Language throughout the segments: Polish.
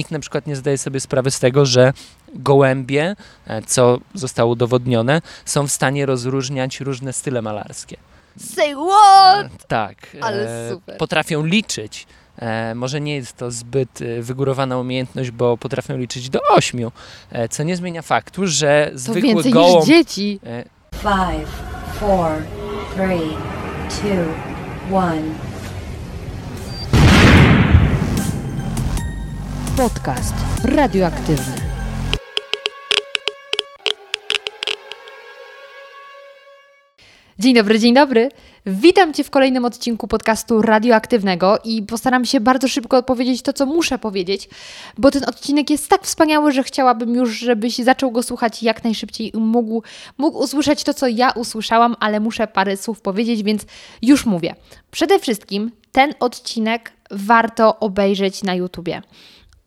nikt na przykład nie zdaje sobie sprawy z tego, że gołębie, e, co zostało udowodnione, są w stanie rozróżniać różne style malarskie. Say what? E, tak. Ale e, super. Potrafią liczyć. E, może nie jest to zbyt e, wygórowana umiejętność, bo potrafią liczyć do ośmiu, e, co nie zmienia faktu, że To zwykły więcej gołąb... niż dzieci. Five, four, three, two, one. Podcast radioaktywny. Dzień dobry, dzień dobry. Witam Cię w kolejnym odcinku podcastu radioaktywnego i postaram się bardzo szybko odpowiedzieć to, co muszę powiedzieć, bo ten odcinek jest tak wspaniały, że chciałabym już, żebyś zaczął go słuchać jak najszybciej i mógł, mógł usłyszeć to, co ja usłyszałam, ale muszę parę słów powiedzieć, więc już mówię. Przede wszystkim ten odcinek warto obejrzeć na YouTubie.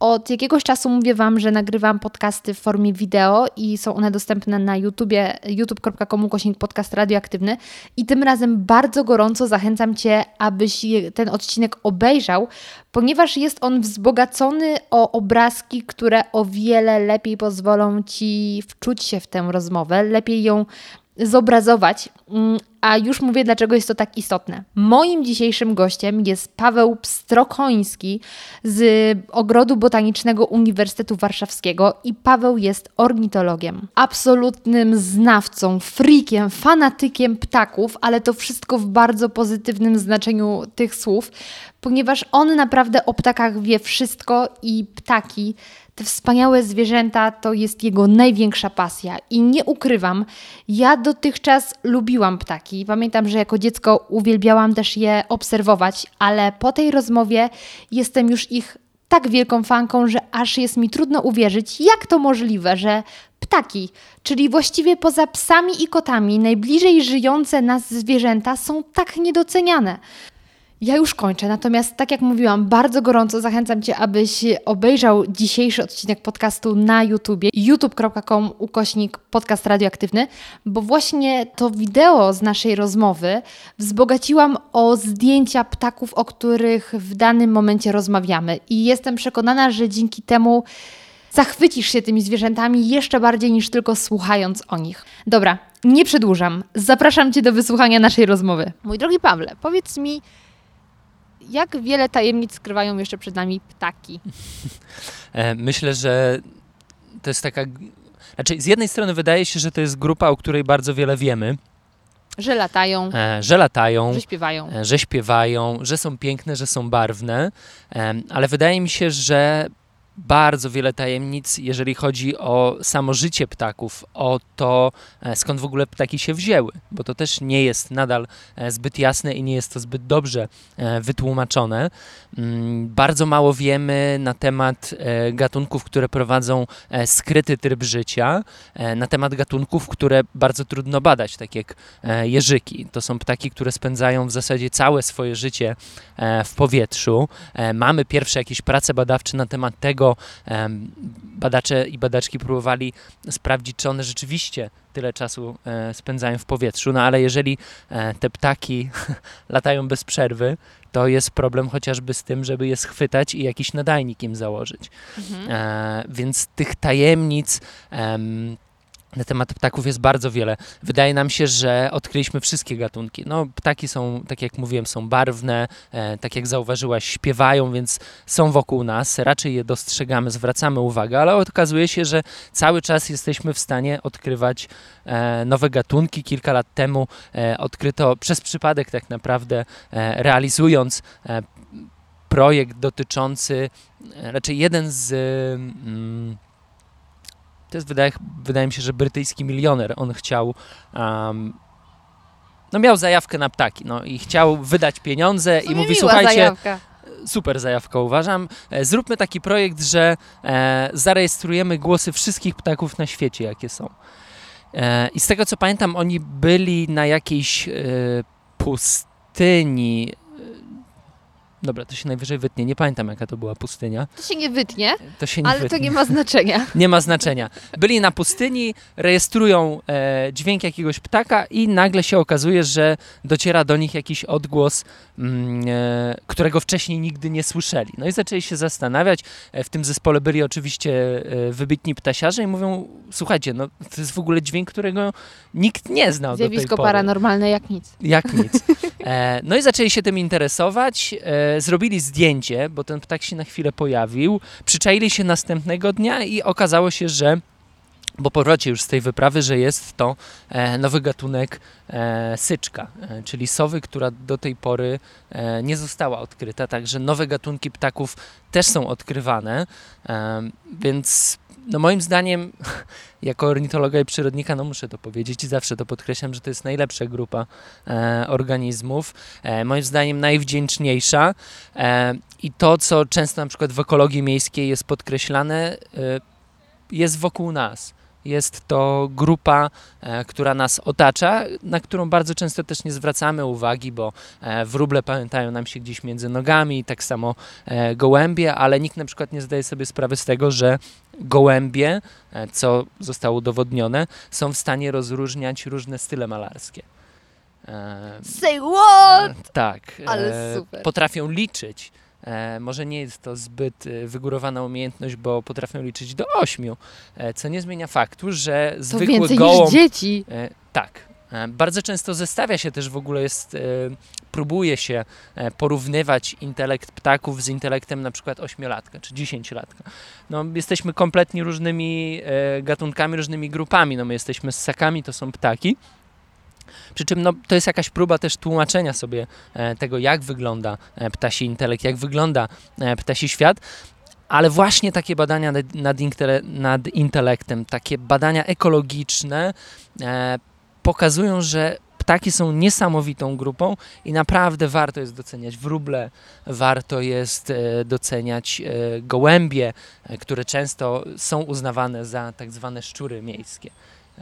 Od jakiegoś czasu mówię Wam, że nagrywam podcasty w formie wideo i są one dostępne na YouTubie, youtube.com kośnik podcast radioaktywny. I tym razem bardzo gorąco zachęcam Cię, abyś ten odcinek obejrzał, ponieważ jest on wzbogacony o obrazki, które o wiele lepiej pozwolą Ci wczuć się w tę rozmowę, lepiej ją zobrazować. Mm, A już mówię, dlaczego jest to tak istotne. Moim dzisiejszym gościem jest Paweł Pstrokoński z Ogrodu Botanicznego Uniwersytetu Warszawskiego i Paweł jest ornitologiem. Absolutnym znawcą, frikiem, fanatykiem ptaków, ale to wszystko w bardzo pozytywnym znaczeniu tych słów, ponieważ on naprawdę o ptakach wie wszystko i ptaki te wspaniałe zwierzęta to jest jego największa pasja. I nie ukrywam, ja dotychczas lubiłam ptaki. Pamiętam, że jako dziecko uwielbiałam też je obserwować, ale po tej rozmowie jestem już ich tak wielką fanką, że aż jest mi trudno uwierzyć, jak to możliwe, że ptaki, czyli właściwie poza psami i kotami, najbliżej żyjące nas zwierzęta są tak niedoceniane. Ja już kończę, natomiast tak jak mówiłam, bardzo gorąco zachęcam Cię, abyś obejrzał dzisiejszy odcinek podcastu na YouTubie, youtube.com ukośnik podcast radioaktywny, bo właśnie to wideo z naszej rozmowy wzbogaciłam o zdjęcia ptaków, o których w danym momencie rozmawiamy i jestem przekonana, że dzięki temu zachwycisz się tymi zwierzętami jeszcze bardziej niż tylko słuchając o nich. Dobra, nie przedłużam. Zapraszam Cię do wysłuchania naszej rozmowy. Mój drogi Pawle, powiedz mi, jak wiele tajemnic skrywają jeszcze przed nami ptaki? E, Myślę, że to jest taka. Znaczy, z jednej strony wydaje się, że to jest grupa, o której bardzo wiele wiemy, Że latają, e, że latają, że śpiewają. e, że śpiewają, że są piękne, że są barwne, ale wydaje mi się, że bardzo wiele tajemnic, jeżeli chodzi o samo życie ptaków, o to, e, skąd w ogóle ptaki się wzięły, bo to też nie jest nadal e, zbyt jasne i nie jest to zbyt dobrze e, wytłumaczone. Mm, Bardzo mało wiemy na temat gatunków, które prowadzą skryty tryb życia, na temat gatunków, które bardzo trudno badać, tak jak jeżyki. To są ptaki, które spędzają w zasadzie całe swoje życie w powietrzu. Mamy pierwsze jakieś prace badawcze na temat tego. Em, Badacze i badaczki próbowali sprawdzić, czy one rzeczywiście tyle czasu e, spędzają w powietrzu. No ale jeżeli e, te ptaki latają bez przerwy, to jest problem chociażby z tym, żeby je schwytać i jakiś nadajnik im założyć. Mhm. E, więc tych tajemnic em, na temat ptaków jest bardzo wiele. Wydaje nam się, że odkryliśmy wszystkie gatunki. No, ptaki są, tak jak mówiłem, są barwne, e, tak jak zauważyłaś, śpiewają, więc są wokół nas. Raczej je dostrzegamy, zwracamy uwagę, ale okazuje się, że cały czas jesteśmy w stanie odkrywać e, nowe gatunki. Kilka lat temu e, odkryto przez przypadek tak naprawdę, e, realizując e, projekt dotyczący, raczej jeden z. Mm, to jest, wydaje, wydaje mi się, że brytyjski milioner. On chciał. Um, no miał zajawkę na ptaki, no i chciał wydać pieniądze i mówi, słuchajcie, Zajawka. super zajawka uważam, e, zróbmy taki projekt, że e, zarejestrujemy głosy wszystkich ptaków na świecie, jakie są. E, I z tego co pamiętam, oni byli na jakiejś e, pustyni, Dobra, to się najwyżej wytnie. Nie pamiętam, jaka to była pustynia. To się nie wytnie, To się nie ale wytnie. to nie ma znaczenia. Nie ma znaczenia. Byli na pustyni, rejestrują e, dźwięk jakiegoś ptaka i nagle się okazuje, że dociera do nich jakiś odgłos, mm, e, którego wcześniej nigdy nie słyszeli. No i zaczęli się zastanawiać. E, w tym zespole byli oczywiście e, wybitni ptasiarze i mówią, słuchajcie, no to jest w ogóle dźwięk, którego nikt nie znał do tej Zjawisko pory. paranormalne jak nic. Jak nic. E, no i zaczęli się tym interesować, e, zrobili zdjęcie, bo ten ptak się na chwilę pojawił, przyczaili się następnego dnia i okazało się, że po powrocie już z tej wyprawy, że jest to e, nowy gatunek e, syczka, e, czyli sowy, która do tej pory nie została odkryta, także nowe gatunki ptaków też są odkrywane, więc no moim zdaniem jako ornitologa i przyrodnika, no muszę to powiedzieć i zawsze to podkreślam, że to jest najlepsza grupa e, organizmów, e, moim zdaniem najwdzięczniejsza e, i to, co często na przykład w ekologii miejskiej jest podkreślane, e, jest wokół nas. Jest to grupa, e, która nas otacza, na którą bardzo często też nie zwracamy uwagi, bo e, wróble pamiętają nam się gdzieś między nogami, tak samo e, gołębie, ale nikt na przykład nie zdaje sobie sprawy z tego, że gołębie, co zostało udowodnione, są w stanie rozróżniać różne style malarskie. Say what? tak. Ale super. Potrafią liczyć. E, może nie jest to zbyt e, wygórowana umiejętność, bo potrafią liczyć do ośmiu, e, co nie zmienia faktu, że To zwykły więcej gołąb... niż dzieci. Tak. Bardzo często zestawia się też w ogóle jest, próbuje się porównywać intelekt ptaków z intelektem na przykład ośmiolatka czy dziesięciolatka. No, jesteśmy kompletnie różnymi gatunkami, różnymi grupami. No, my jesteśmy ssakami, to są ptaki. Przy czym no, to jest jakaś próba też tłumaczenia sobie e, tego, jak wygląda e, ptasi intelekt, jak wygląda e, ptasi świat. Ale właśnie takie badania nad, nad, intele, nad intelektem, takie badania ekologiczne pokazują, że ptaki są niesamowitą grupą i naprawdę warto jest doceniać wróble, warto jest doceniać gołębie, które często są uznawane za tak zwane szczury miejskie.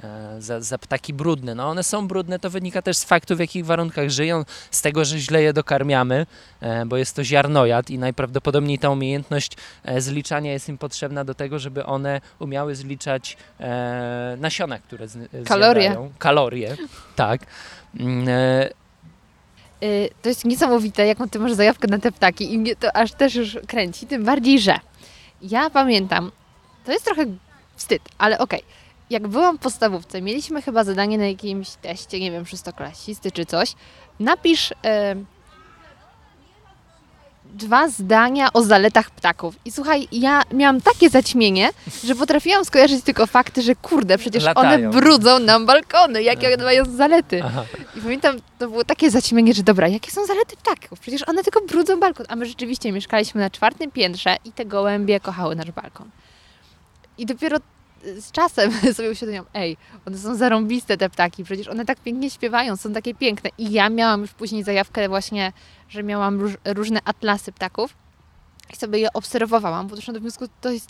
E, Za, za ptaki brudne. No one są brudne, to wynika też z faktu, w jakich warunkach żyją, z tego, że źle je dokarmiamy, e, bo jest to ziarnojad i najprawdopodobniej ta umiejętność e, zliczania jest im potrzebna do tego, żeby one umiały zliczać nasiona, które z, Kalorie. zjadają. Kalorie, tak. Mm, Y, To jest niesamowite, jaką ty masz zajawkę na te ptaki i mnie to aż też już kręci, tym bardziej, że ja pamiętam, to jest trochę wstyd, ale okej, jak byłam w podstawówce, mieliśmy chyba zadanie na jakimś teście, nie wiem, szóstoklasisty czy coś, napisz e, dwa zdania o zaletach ptaków. I słuchaj, ja miałam takie zaćmienie, że potrafiłam skojarzyć tylko fakty, że kurde, przecież one Latają. brudzą nam balkony, jakie one mają zalety. aha. I pamiętam, to było takie zaćmienie, że dobra, jakie są zalety ptaków? Przecież one tylko brudzą balkon. A my rzeczywiście mieszkaliśmy na czwartym piętrze i te gołębie kochały nasz balkon. I dopiero z czasem sobie uświadomiłam, ej, one są zarąbiste te ptaki, przecież one tak pięknie śpiewają, są takie piękne. I ja miałam już później zajawkę właśnie, że miałam róż, różne atlasy ptaków i sobie je obserwowałam, bo doszłam do wniosku, to jest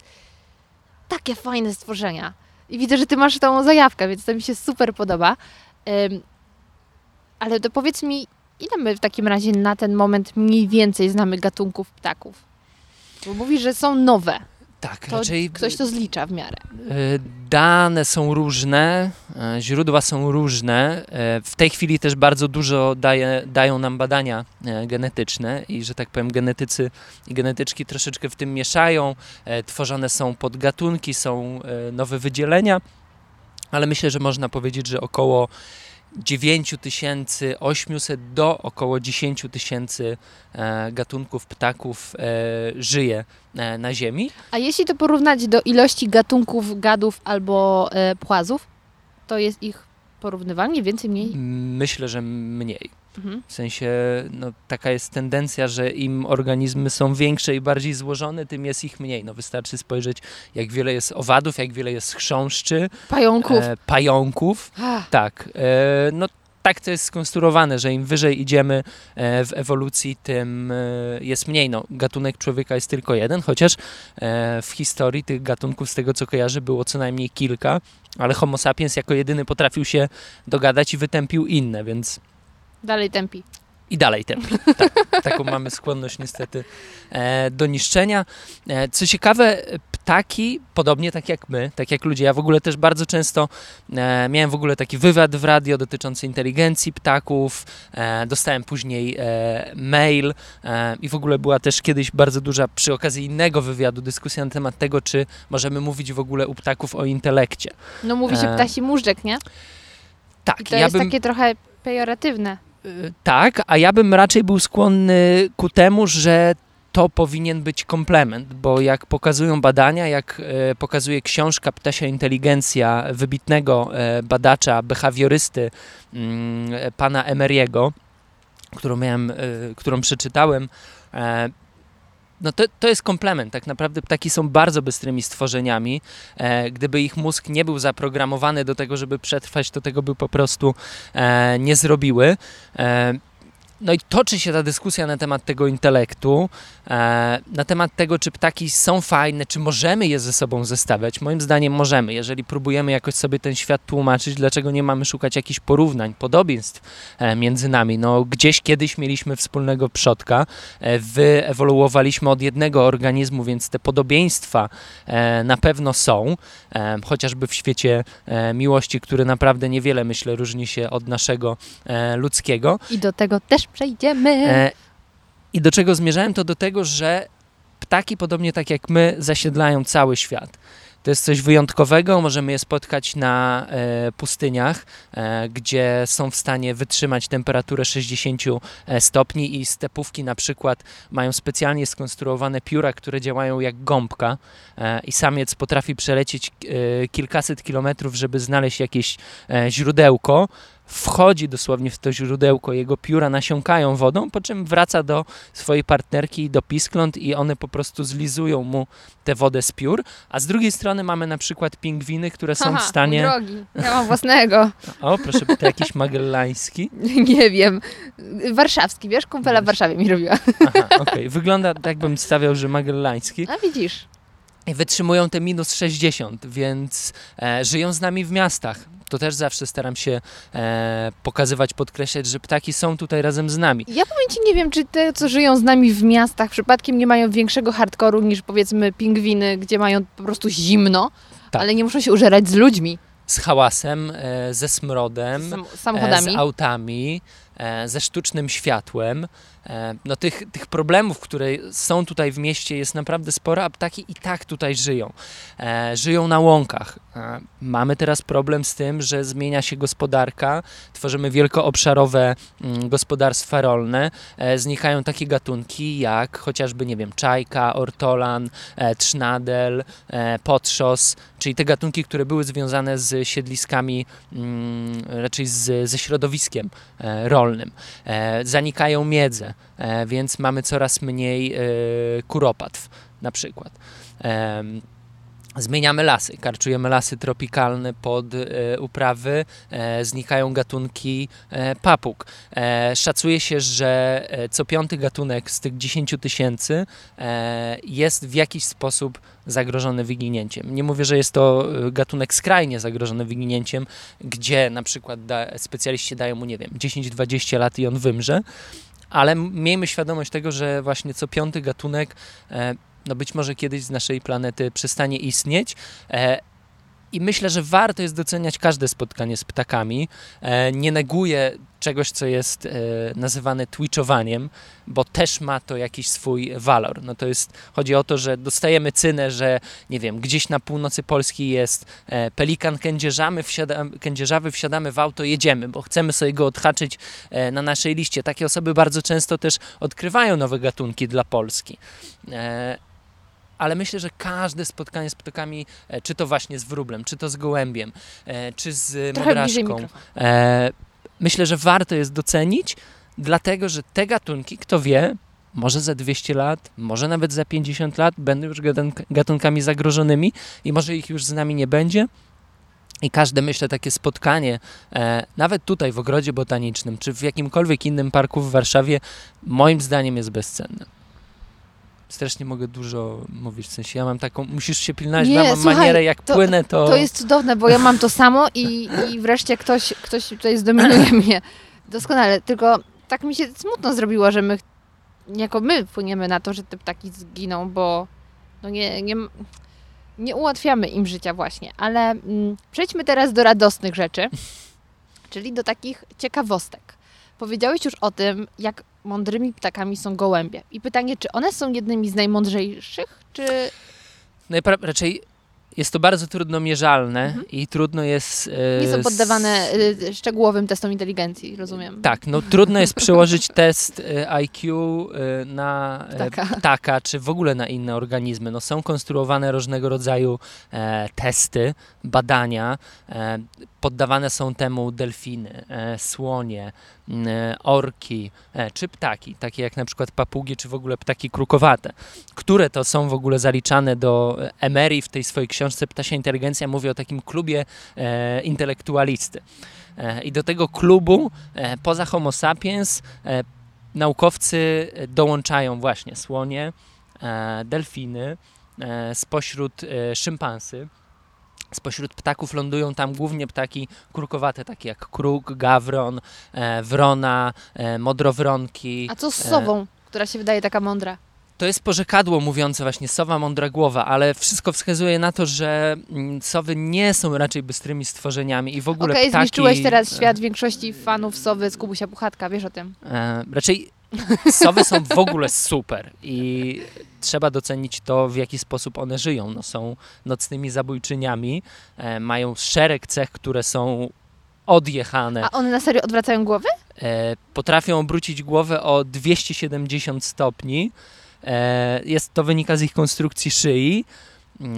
takie fajne stworzenia. I widzę, że ty masz tą zajawkę, więc to mi się super podoba. Ym, ale to powiedz mi, ile my w takim razie na ten moment mniej więcej znamy gatunków ptaków? Bo mówisz, że są nowe. Tak, To raczej ktoś to zlicza w miarę. E, Dane są różne, e, źródła są różne. E, W tej chwili też bardzo dużo daje, dają nam badania genetyczne i, że tak powiem, genetycy i genetyczki troszeczkę w tym mieszają. Tworzone są podgatunki, są nowe wydzielenia, ale myślę, że można powiedzieć, że około 9800 do około 10 tysięcy e, gatunków ptaków e, żyje e, na Ziemi. A jeśli to porównać do ilości gatunków gadów albo płazów, to jest ich porównywalnie więcej, mniej? Myślę, że mniej. Mhm. W sensie no, taka jest tendencja, że im organizmy są większe i bardziej złożone, tym jest ich mniej. No, wystarczy spojrzeć, jak wiele jest owadów, jak wiele jest chrząszczy, Pająków. e, pająków. Ach, Tak, e, no tak to jest skonstruowane, że im wyżej idziemy e, w ewolucji, tym e, jest mniej. No, gatunek człowieka jest tylko jeden, chociaż e, w historii tych gatunków, z tego co kojarzę, było co najmniej kilka, ale Homo sapiens jako jedyny potrafił się dogadać i wytępił inne, więc dalej tępi. i dalej tępi. Tak, taką mamy skłonność niestety e, do niszczenia. E, co ciekawe, ptaki, podobnie tak jak my, tak jak ludzie, ja w ogóle też bardzo często e, miałem w ogóle taki wywiad w radio dotyczący inteligencji ptaków, dostałem później mail i w ogóle była też kiedyś bardzo duża, przy okazji innego wywiadu, dyskusja na temat tego, czy możemy mówić w ogóle u ptaków o intelekcie. No mówi się ptasi móżdżek, nie? Tak, I to ja jest bym... takie trochę pejoratywne. Y, Tak, a ja bym raczej był skłonny ku temu, że to powinien być komplement, bo jak pokazują badania, jak e, pokazuje książka Ptasia Inteligencja wybitnego e, badacza, behawiorysty mm, e, pana Emeriego, którą, miałem, którą przeczytałem, no to, to jest komplement. Tak naprawdę ptaki są bardzo bystrymi stworzeniami. E, gdyby ich mózg nie był zaprogramowany do tego, żeby przetrwać, to tego by po prostu e, nie zrobiły. E, no i toczy się ta dyskusja na temat tego intelektu, na temat tego, czy ptaki są fajne, czy możemy je ze sobą zestawiać. Moim zdaniem możemy, jeżeli próbujemy jakoś sobie ten świat tłumaczyć, dlaczego nie mamy szukać jakichś porównań, podobieństw e, między nami. No, gdzieś kiedyś mieliśmy wspólnego przodka, e, wyewoluowaliśmy od jednego organizmu, więc te podobieństwa e, na pewno są, e, chociażby w świecie e, miłości, który naprawdę niewiele, myślę, różni się od naszego e, ludzkiego. I do tego też przejdziemy. E, I do czego zmierzałem, to do tego, że ptaki, podobnie tak jak my, zasiedlają cały świat. To jest coś wyjątkowego, możemy je spotkać na e, pustyniach, e, gdzie są w stanie wytrzymać temperaturę 60 stopni i stepówki na przykład mają specjalnie skonstruowane pióra, które działają jak gąbka e, i samiec potrafi przelecieć e, kilkaset kilometrów, żeby znaleźć jakieś e, źródełko, wchodzi dosłownie w to źródełko, jego pióra nasiąkają wodą, po czym wraca do swojej partnerki, do piskląt i one po prostu zlizują mu tę wodę z piór, a z drugiej strony mamy na przykład pingwiny, które są Haha, w stanie... drogi, ja mam własnego. O, proszę, to jakiś magellański. Nie wiem. Warszawski, wiesz? Kumpela w Warszawie mi robiła. Aha, okej. Wygląda tak, bym stawiał, że magellański. A widzisz. Wytrzymują te minus 60, więc e, żyją z nami w miastach. To też zawsze staram się e, pokazywać, podkreślać, że ptaki są tutaj razem z nami. Ja powiem Ci, nie wiem, czy te, co żyją z nami w miastach, przypadkiem nie mają większego hardkoru niż powiedzmy pingwiny, gdzie mają po prostu zimno, Tak. ale nie muszą się użerać z ludźmi, Z hałasem, e, ze smrodem, z e, z autami, e, ze sztucznym światłem. E, no tych, tych problemów, które są tutaj w mieście jest naprawdę sporo, a ptaki i tak tutaj żyją. E, żyją na łąkach. E, mamy teraz problem z tym, że zmienia się gospodarka, tworzymy wielkoobszarowe mm, gospodarstwa rolne, znikają takie gatunki jak chociażby, nie wiem, czajka, ortolan, trznadel, potrzos, czyli te gatunki, które były związane z siedliskami, mm, raczej z, ze środowiskiem rolnym. Zanikają miedze, e, więc mamy coraz mniej e, kuropatw na przykład. Em, Zmieniamy lasy, karczujemy lasy tropikalne pod e, uprawy, e, znikają gatunki e, papug. E, szacuje się, że e, co piąty gatunek z tych 10 tysięcy e, jest w jakiś sposób zagrożony wyginięciem. Nie mówię, że jest to e, gatunek skrajnie zagrożony wyginięciem, gdzie na przykład da, specjaliści dają mu, nie wiem, 10-20 lat i on wymrze, ale miejmy świadomość tego, że właśnie co piąty gatunek e, no być może kiedyś z naszej planety przestanie istnieć. E, I myślę, że warto jest doceniać każde spotkanie z ptakami. E, nie neguję czegoś, co jest e, nazywane twitchowaniem, bo też ma to jakiś swój walor. No to jest, chodzi o to, że dostajemy cynę, że nie wiem, gdzieś na północy Polski jest e, pelikan kędzierzamy, wsiadamy, kędzierzawy, wsiadamy w auto, jedziemy, bo chcemy sobie go odhaczyć e, na naszej liście. Takie osoby bardzo często też odkrywają nowe gatunki dla Polski. Ale myślę, że każde spotkanie z ptakami, e, czy to właśnie z wróblem, czy to z gołębiem, czy z Trochę modraszką, myślę, że warto jest docenić, dlatego że te gatunki, kto wie, może za 200 lat, może nawet za 50 lat będą już gatunk- gatunkami zagrożonymi i może ich już z nami nie będzie. I każde, myślę, takie spotkanie, e, nawet tutaj w ogrodzie botanicznym, czy w jakimkolwiek innym parku w Warszawie, moim zdaniem jest bezcenne. Strasznie mogę dużo mówić, w sensie ja mam taką, musisz się pilnować, Nie, ja mam słuchaj, manierę, jak to- płynę, to... To jest cudowne, bo ja mam to samo i, i wreszcie ktoś, ktoś tutaj zdominuje mnie. Doskonale, tylko tak mi się smutno zrobiło, że my, jako my wpłyniemy na to, że te ptaki zginą, bo no nie, nie, nie ułatwiamy im życia właśnie. Ale mm, przejdźmy teraz do radosnych rzeczy, czyli do takich ciekawostek. Powiedziałeś już o tym, jak mądrymi ptakami są gołębie. I pytanie, czy one są jednymi z najmądrzejszych, czy... Najpra- raczej jest to bardzo trudno mierzalne i trudno jest... e, Mhm. Nie są poddawane y, szczegółowym testom inteligencji, rozumiem. Tak, no trudno jest przełożyć test e, IQ e, na e, Ptaka. ptaka, czy w ogóle na inne organizmy. No, są konstruowane różnego rodzaju e, testy, badania. E, poddawane są temu delfiny, e, słonie, e, orki, e, czy ptaki, takie jak na przykład papugi, czy w ogóle ptaki krukowate, które to są w ogóle zaliczane do e, Emery w tej swojej książce Ptasia Inteligencja mówi o takim klubie e, intelektualisty. E, I do tego klubu, e, poza Homo sapiens, e, naukowcy e, dołączają właśnie słonie, e, delfiny, e, spośród e, szympansy. Spośród ptaków lądują tam głównie ptaki krukowate, takie jak kruk, gawron, e, wrona, e, modrowronki. A co z sową, która się wydaje taka mądra? To jest porzekadło mówiące właśnie sowa mądra głowa, ale wszystko wskazuje na to, że mm, sowy nie są raczej bystrymi stworzeniami i w ogóle Okej, ptaki... zniszczyłeś teraz świat większości fanów sowy z Kubusia Puchatka, wiesz o tym. E, raczej sowy są w ogóle super i trzeba docenić to, w jaki sposób one żyją. No, są nocnymi zabójczyniami, e, mają szereg cech, które są odjechane. A one na serio odwracają głowy? E, potrafią obrócić głowę o 270 stopni. E, jest, to wynika z ich konstrukcji szyi.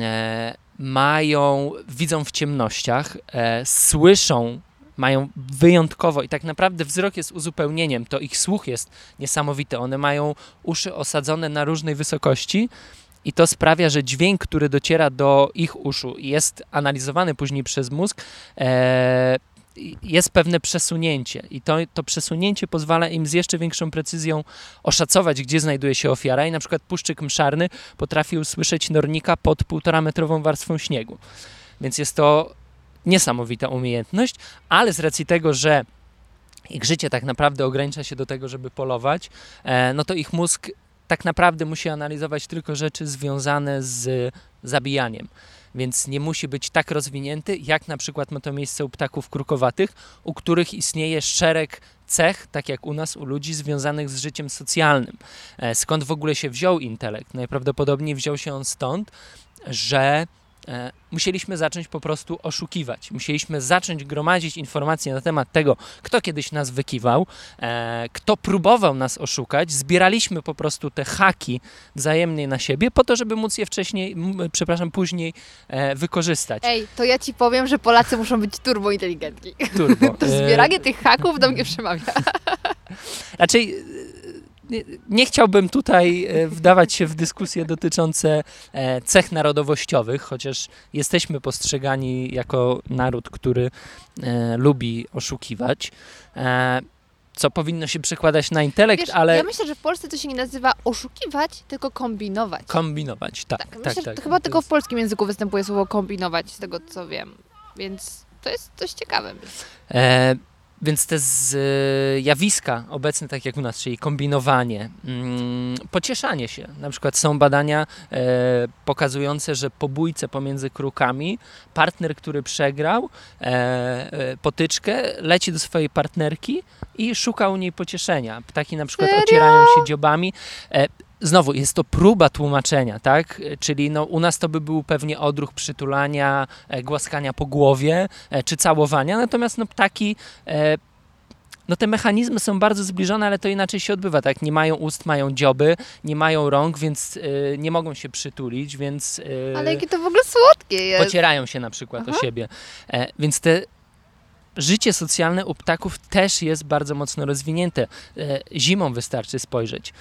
E, mają, widzą w ciemnościach, e, słyszą, mają wyjątkowo i tak naprawdę wzrok jest uzupełnieniem, to ich słuch jest niesamowity. One mają uszy osadzone na różnej wysokości. I to sprawia, że dźwięk, który dociera do ich uszu i jest analizowany później przez mózg, e, jest pewne przesunięcie i to, to przesunięcie pozwala im z jeszcze większą precyzją oszacować, gdzie znajduje się ofiara i na przykład puszczyk mszarny potrafi usłyszeć nornika pod półtora metrową warstwą śniegu. Więc jest to niesamowita umiejętność, ale z racji tego, że ich życie tak naprawdę ogranicza się do tego, żeby polować, e, no to ich mózg tak naprawdę musi analizować tylko rzeczy związane z zabijaniem więc nie musi być tak rozwinięty, jak na przykład ma to miejsce u ptaków krukowatych, u których istnieje szereg cech, tak jak u nas, u ludzi, związanych z życiem socjalnym. E, Skąd w ogóle się wziął intelekt? Najprawdopodobniej wziął się on stąd, że musieliśmy zacząć po prostu oszukiwać. Musieliśmy zacząć gromadzić informacje na temat tego, kto kiedyś nas wykiwał, e, kto próbował nas oszukać. Zbieraliśmy po prostu te haki wzajemnie na siebie po to, żeby móc je wcześniej, przepraszam, później e, wykorzystać. Ej, to ja ci powiem, że Polacy muszą być turbo inteligentni. Turbo. To E, zbieranie tych haków do mnie przemawia. Raczej e, nie, chciałbym tutaj e, wdawać się w dyskusje dotyczące e, cech narodowościowych, chociaż jesteśmy postrzegani jako naród, który e, lubi oszukiwać. Co powinno się przekładać na intelekt, Wiesz, ale ja myślę, że w Polsce to się nie nazywa oszukiwać, tylko kombinować. kombinować. Tak, tak, tak, myślę, tak. że to chyba To tylko jest- w polskim języku występuje słowo kombinować, z tego co wiem. Więc to jest dość ciekawe. E, więc te zjawiska obecne, tak jak u nas, czyli kombinowanie, mm, pocieszanie się. Na przykład są badania e, pokazujące, że po bójce pomiędzy krukami partner, który przegrał e, e, potyczkę, leci do swojej partnerki i szuka u niej pocieszenia. Ptaki na przykład Serio? ocierają się dziobami. Znowu, jest to próba tłumaczenia, tak? Czyli no, u nas to by był pewnie odruch przytulania, e, głaskania po głowie, e, czy całowania, natomiast no, ptaki, e, no te mechanizmy są bardzo zbliżone, ale to inaczej się odbywa, tak? Nie mają ust, mają dzioby, nie mają rąk, więc nie mogą się przytulić, więc Ale jakie to w ogóle słodkie jest. pocierają się na przykład o Aha. siebie. E, więc te życie socjalne u ptaków też jest bardzo mocno rozwinięte. Zimą wystarczy spojrzeć.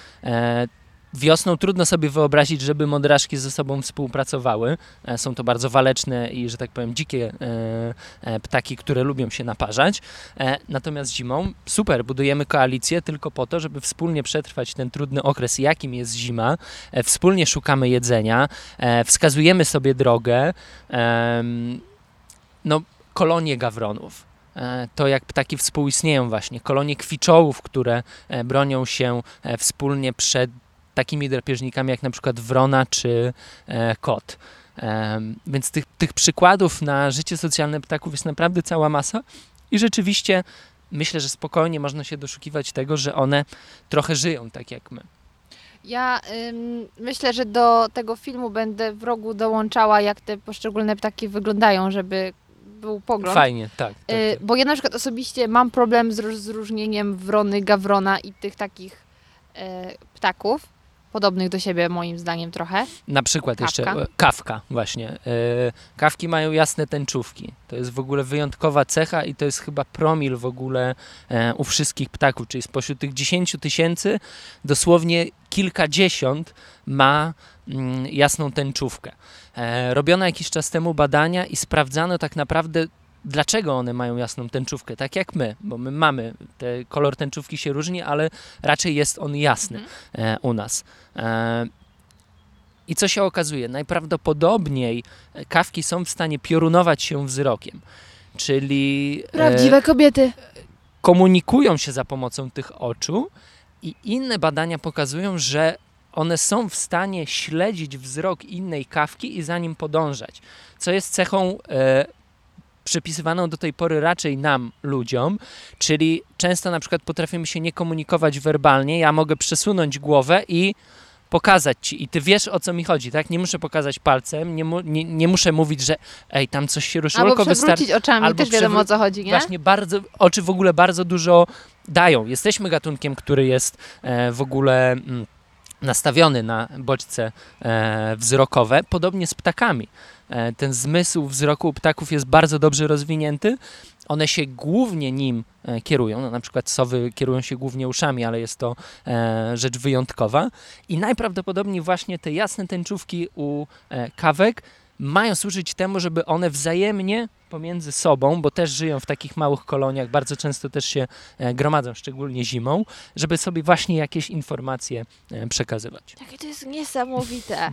Wiosną trudno sobie wyobrazić, żeby modraszki ze sobą współpracowały. E, Są to bardzo waleczne i, że tak powiem, dzikie e, e, ptaki, które lubią się naparzać. Natomiast zimą super, budujemy koalicję tylko po to, żeby wspólnie przetrwać ten trudny okres, jakim jest zima. Wspólnie szukamy jedzenia, wskazujemy sobie drogę. No, kolonie gawronów. to, jak ptaki współistnieją właśnie. Kolonie kwiczołów, które bronią się wspólnie przed takimi drapieżnikami jak na przykład wrona czy e, kot. Em, Więc tych, tych przykładów na życie socjalne ptaków jest naprawdę cała masa i rzeczywiście myślę, że spokojnie można się doszukiwać tego, że one trochę żyją tak jak my. Ja ym, myślę, że do tego filmu będę w rogu dołączała, jak te poszczególne ptaki wyglądają, żeby był pogląd. Fajnie, tak. tak, Y, tak. bo ja na przykład osobiście mam problem z rozróżnieniem wrony, gawrona i tych takich e, ptaków, podobnych do siebie moim zdaniem trochę. Na przykład jeszcze Kawka. e, kawka właśnie. E, Kawki mają jasne tęczówki. To jest w ogóle wyjątkowa cecha i to jest chyba promil w ogóle e, u wszystkich ptaków, czyli spośród tych 10 tysięcy dosłownie kilkadziesiąt ma mm, jasną tęczówkę. Robiono jakiś czas temu badania i sprawdzano tak naprawdę dlaczego one mają jasną tęczówkę, tak jak my, bo my mamy, te, kolor tęczówki się różni, ale raczej jest on jasny e, u nas. E, I co się okazuje? Najprawdopodobniej e, kawki są w stanie piorunować się wzrokiem, czyli e, Prawdziwe kobiety. komunikują się za pomocą tych oczu i inne badania pokazują, że one są w stanie śledzić wzrok innej kawki i za nim podążać, co jest cechą e, przypisywaną do tej pory raczej nam, ludziom, czyli często na przykład potrafimy się nie komunikować werbalnie, ja mogę przesunąć głowę i pokazać ci i ty wiesz o co mi chodzi, tak? Nie muszę pokazać palcem, nie, mu, nie, nie muszę mówić, że ej, tam coś się ruszyło, Albo tylko wystarczy oczami, albo też wiadomo o co chodzi, nie? Właśnie bardzo, oczy w ogóle bardzo dużo dają. Jesteśmy gatunkiem, który jest e, w ogóle mm, nastawiony na bodźce e, wzrokowe, podobnie z ptakami. E, ten zmysł wzroku ptaków jest bardzo dobrze rozwinięty. One się głównie nim e, kierują. No, na przykład sowy kierują się głównie uszami, ale jest to e, rzecz wyjątkowa. I najprawdopodobniej właśnie te jasne tęczówki u kawek mają służyć temu, żeby one wzajemnie pomiędzy sobą, bo też żyją w takich małych koloniach, bardzo często też się gromadzą, szczególnie zimą, żeby sobie właśnie jakieś informacje przekazywać. Jakie to jest niesamowite.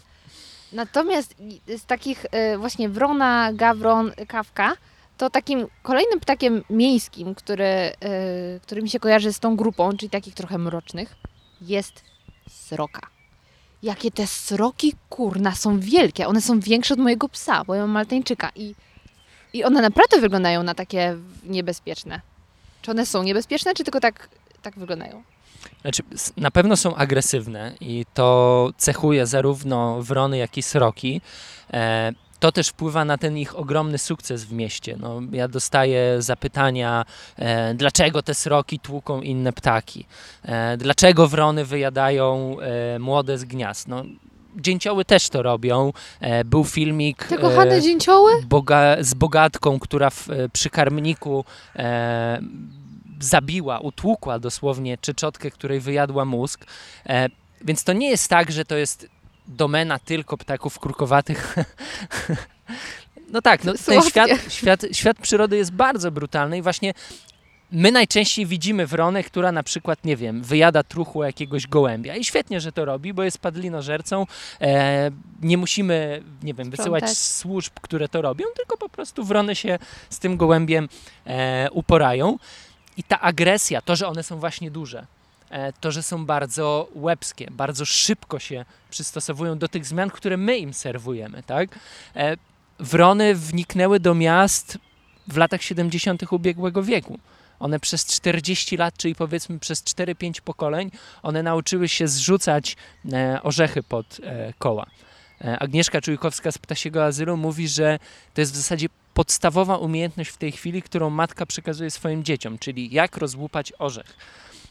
Natomiast z takich e, właśnie wrona, gawron, kawka, to takim kolejnym ptakiem miejskim, który, e, który mi się kojarzy z tą grupą, czyli takich trochę mrocznych, jest sroka. Jakie te sroki, kurna, są wielkie. One są większe od mojego psa, bo ja mam maltańczyka i, i one naprawdę wyglądają na takie niebezpieczne. Czy one są niebezpieczne, czy tylko tak, tak wyglądają? Znaczy, na pewno są agresywne i to cechuje zarówno wrony, jak i sroki. E, to też wpływa na ten ich ogromny sukces w mieście. No, ja dostaję zapytania, e, dlaczego te sroki tłuką inne ptaki, e, dlaczego wrony wyjadają e, młode z gniazd. No, dzięcioły też to robią. E, był filmik. Te kochane e, dzięcioły? boga, z bogatką, która w, przy karmniku zabiła, utłukła dosłownie czeczotkę, której wyjadła mózg. E, więc to nie jest tak, że to jest domena tylko ptaków krukowatych. no tak, no, ten świat, świat, świat przyrody jest bardzo brutalny i właśnie my najczęściej widzimy wronę, która na przykład, nie wiem, wyjada truchło jakiegoś gołębia i świetnie, że to robi, bo jest padlinożercą. E, nie musimy, nie wiem, wysyłać Sprzątać. służb, które to robią, tylko po prostu wrony się z tym gołębiem e, uporają. I ta agresja, to, że one są właśnie duże, e, to, że są bardzo łebskie, bardzo szybko się przystosowują do tych zmian, które my im serwujemy, tak? E, wrony wniknęły do miast w latach 70. ubiegłego wieku. One przez 40 lat, czyli powiedzmy przez 4-5 pokoleń, one nauczyły się zrzucać e, orzechy pod koła. Agnieszka Czujkowska z Ptasiego Azylu mówi, że to jest w zasadzie podstawowa umiejętność w tej chwili, którą matka przekazuje swoim dzieciom, czyli jak rozłupać orzech.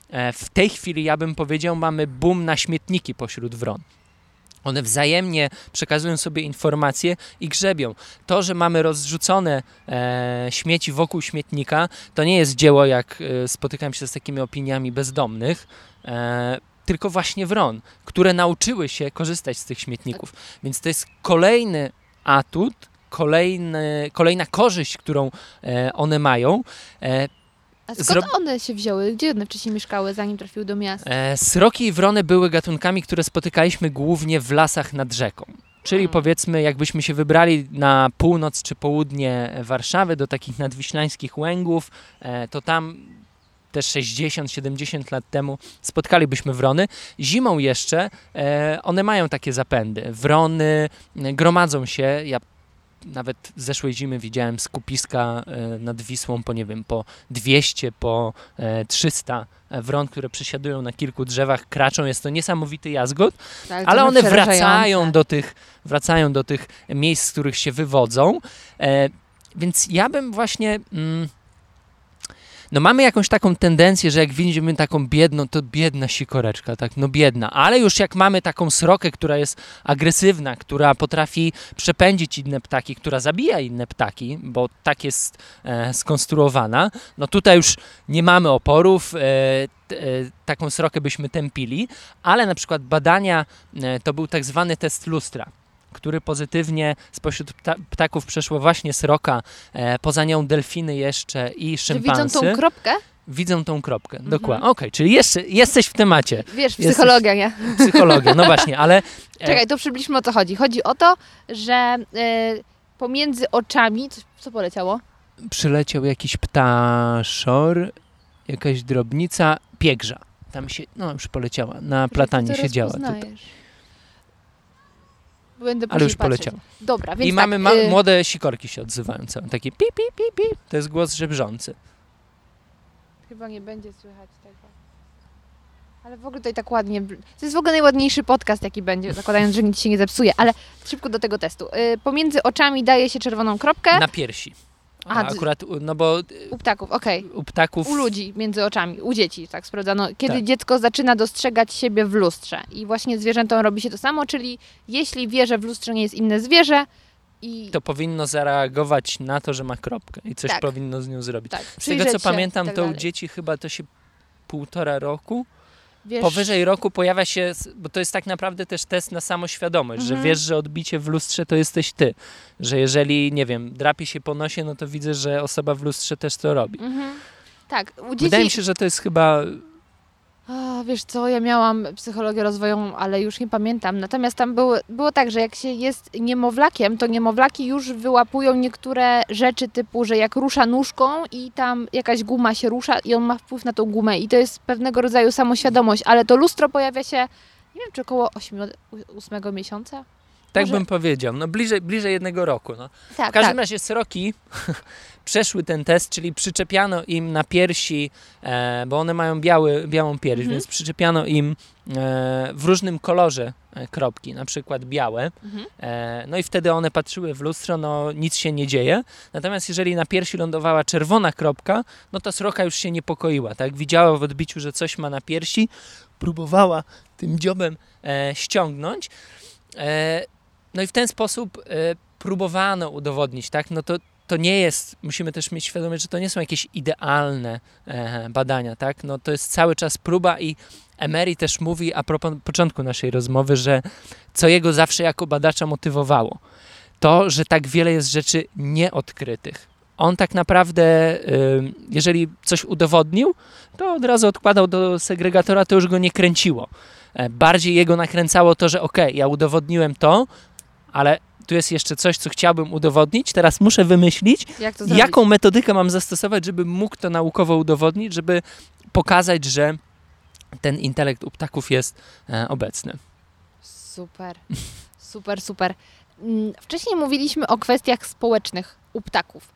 E, W tej chwili, ja bym powiedział, mamy boom na śmietniki pośród wron. One wzajemnie przekazują sobie informacje i grzebią. To, że mamy rozrzucone e, śmieci wokół śmietnika, to nie jest dzieło, jak e, spotykam się z takimi opiniami bezdomnych, e, tylko właśnie wron, które nauczyły się korzystać z tych śmietników. Więc to jest kolejny atut, kolejny, kolejna korzyść, którą e, one mają. E, A skąd Zrob- one się wzięły? Gdzie one wcześniej mieszkały, zanim trafiły do miasta? E, Sroki i wrony były gatunkami, które spotykaliśmy głównie w lasach nad rzeką. Czyli Mm. powiedzmy, jakbyśmy się wybrali na północ czy południe Warszawy, do takich nadwiślańskich łęgów, to tam też 60-70 lat temu spotkalibyśmy wrony. Zimą jeszcze one mają takie zapędy. Wrony gromadzą się. Ja nawet zeszłej zimy widziałem skupiska e, nad Wisłą po, nie wiem, po 200, po e, 300 wron, które przysiadują na kilku drzewach, kraczą. Jest to niesamowity jazgot. Tak, Ale trochę one wracają do tych, wracają do tych miejsc, z których się wywodzą. E, więc ja bym właśnie. Mm, no mamy jakąś taką tendencję, że jak widzimy taką biedną, to biedna sikoreczka, tak, no biedna. Ale już jak mamy taką srokę, która jest agresywna, która potrafi przepędzić inne ptaki, która zabija inne ptaki, bo tak jest e, skonstruowana, no tutaj już nie mamy oporów, e, e, taką srokę byśmy tępili, ale na przykład badania, e, to był tak zwany test lustra, który pozytywnie spośród pta ptaków przeszło właśnie sroka, e, poza nią delfiny jeszcze i szympansy. widzą tą kropkę? Widzą tą kropkę, Mhm. dokładnie. Okej, czyli jeszcze, jesteś w temacie, Wiesz, Jesteś- psychologia, nie? psychologia, no właśnie, ale e, Czekaj, to przybliżmy o co chodzi. Chodzi o to, że y, pomiędzy oczami... Co, co poleciało? przyleciał jakiś ptaszor, jakaś drobnica, piegrza. Tam się, no już poleciała, na platanie Ty to siedziała. Tutaj. Będę Ale już później patrzeć. poleciał. Dobra, więc I mamy tak, ma- y, młode sikorki się odzywają całe, takie pi, pi, pi, pi. To jest głos żebrzący. Chyba nie będzie słychać tego. Ale w ogóle i tak ładnie. To jest w ogóle najładniejszy podcast, jaki będzie, zakładając, że nic się nie zepsuje. Ale szybko do tego testu. Y, pomiędzy oczami daje się czerwoną kropkę. Na piersi. A Aha, akurat, no bo U ptaków, okej. u ptaków... U ludzi między oczami, u dzieci, tak sprawdzano. Kiedy Tak. dziecko zaczyna dostrzegać siebie w lustrze. I właśnie zwierzętom robi się to samo, czyli jeśli wie, że w lustrze nie jest inne zwierzę i To powinno zareagować na to, że ma kropkę i coś Tak. powinno z nią zrobić. tak, Z tego co pamiętam, tak to u dzieci chyba to się półtora roku. Wiesz, Powyżej roku pojawia się, bo to jest tak naprawdę też test na samoświadomość, że Mhm. wiesz, że odbicie w lustrze to jesteś ty. Że jeżeli, nie wiem, drapie się po nosie, no to widzę, że osoba w lustrze też to robi. Mhm. Tak, dzieci... Wydaje mi się, że to jest chyba A, wiesz co, ja miałam psychologię rozwojową, ale już nie pamiętam. Natomiast tam było, było tak, że jak się jest niemowlakiem, to niemowlaki już wyłapują niektóre rzeczy typu, że jak rusza nóżką i tam jakaś guma się rusza i on ma wpływ na tą gumę i to jest pewnego rodzaju samoświadomość, ale to lustro pojawia się, nie wiem, czy około 8 miesiąca? Tak Może- bym powiedział. No bliżej, bliżej jednego roku. No. Tak, W każdym tak. razie sroki przeszły ten test, czyli przyczepiano im na piersi, e, bo one mają biały, białą pierś, Mhm. więc przyczepiano im e, w różnym kolorze e, kropki, na przykład białe. Mhm. E, no i wtedy one patrzyły w lustro, no nic się nie dzieje. Natomiast jeżeli na piersi lądowała czerwona kropka, no to sroka już się niepokoiła, tak? Widziała w odbiciu, że coś ma na piersi, próbowała tym dziobem e, ściągnąć. E, no i w ten sposób e, próbowano udowodnić, tak? No to, to nie jest, musimy też mieć świadomość, że to nie są jakieś idealne e, badania, tak? No to jest cały czas próba i Emery też mówi a propos początku naszej rozmowy, że co jego zawsze jako badacza motywowało, to, że tak wiele jest rzeczy nieodkrytych. On tak naprawdę, y, jeżeli coś udowodnił, to od razu odkładał do segregatora, to już go nie kręciło. E, Bardziej jego nakręcało to, że okej, ja udowodniłem to, ale tu jest jeszcze coś, co chciałbym udowodnić, teraz muszę wymyślić, Jak jaką metodykę mam zastosować, żeby mógł to naukowo udowodnić, żeby pokazać, że ten intelekt u ptaków jest e, obecny. Super, super, super. Mm, Wcześniej mówiliśmy o kwestiach społecznych u ptaków.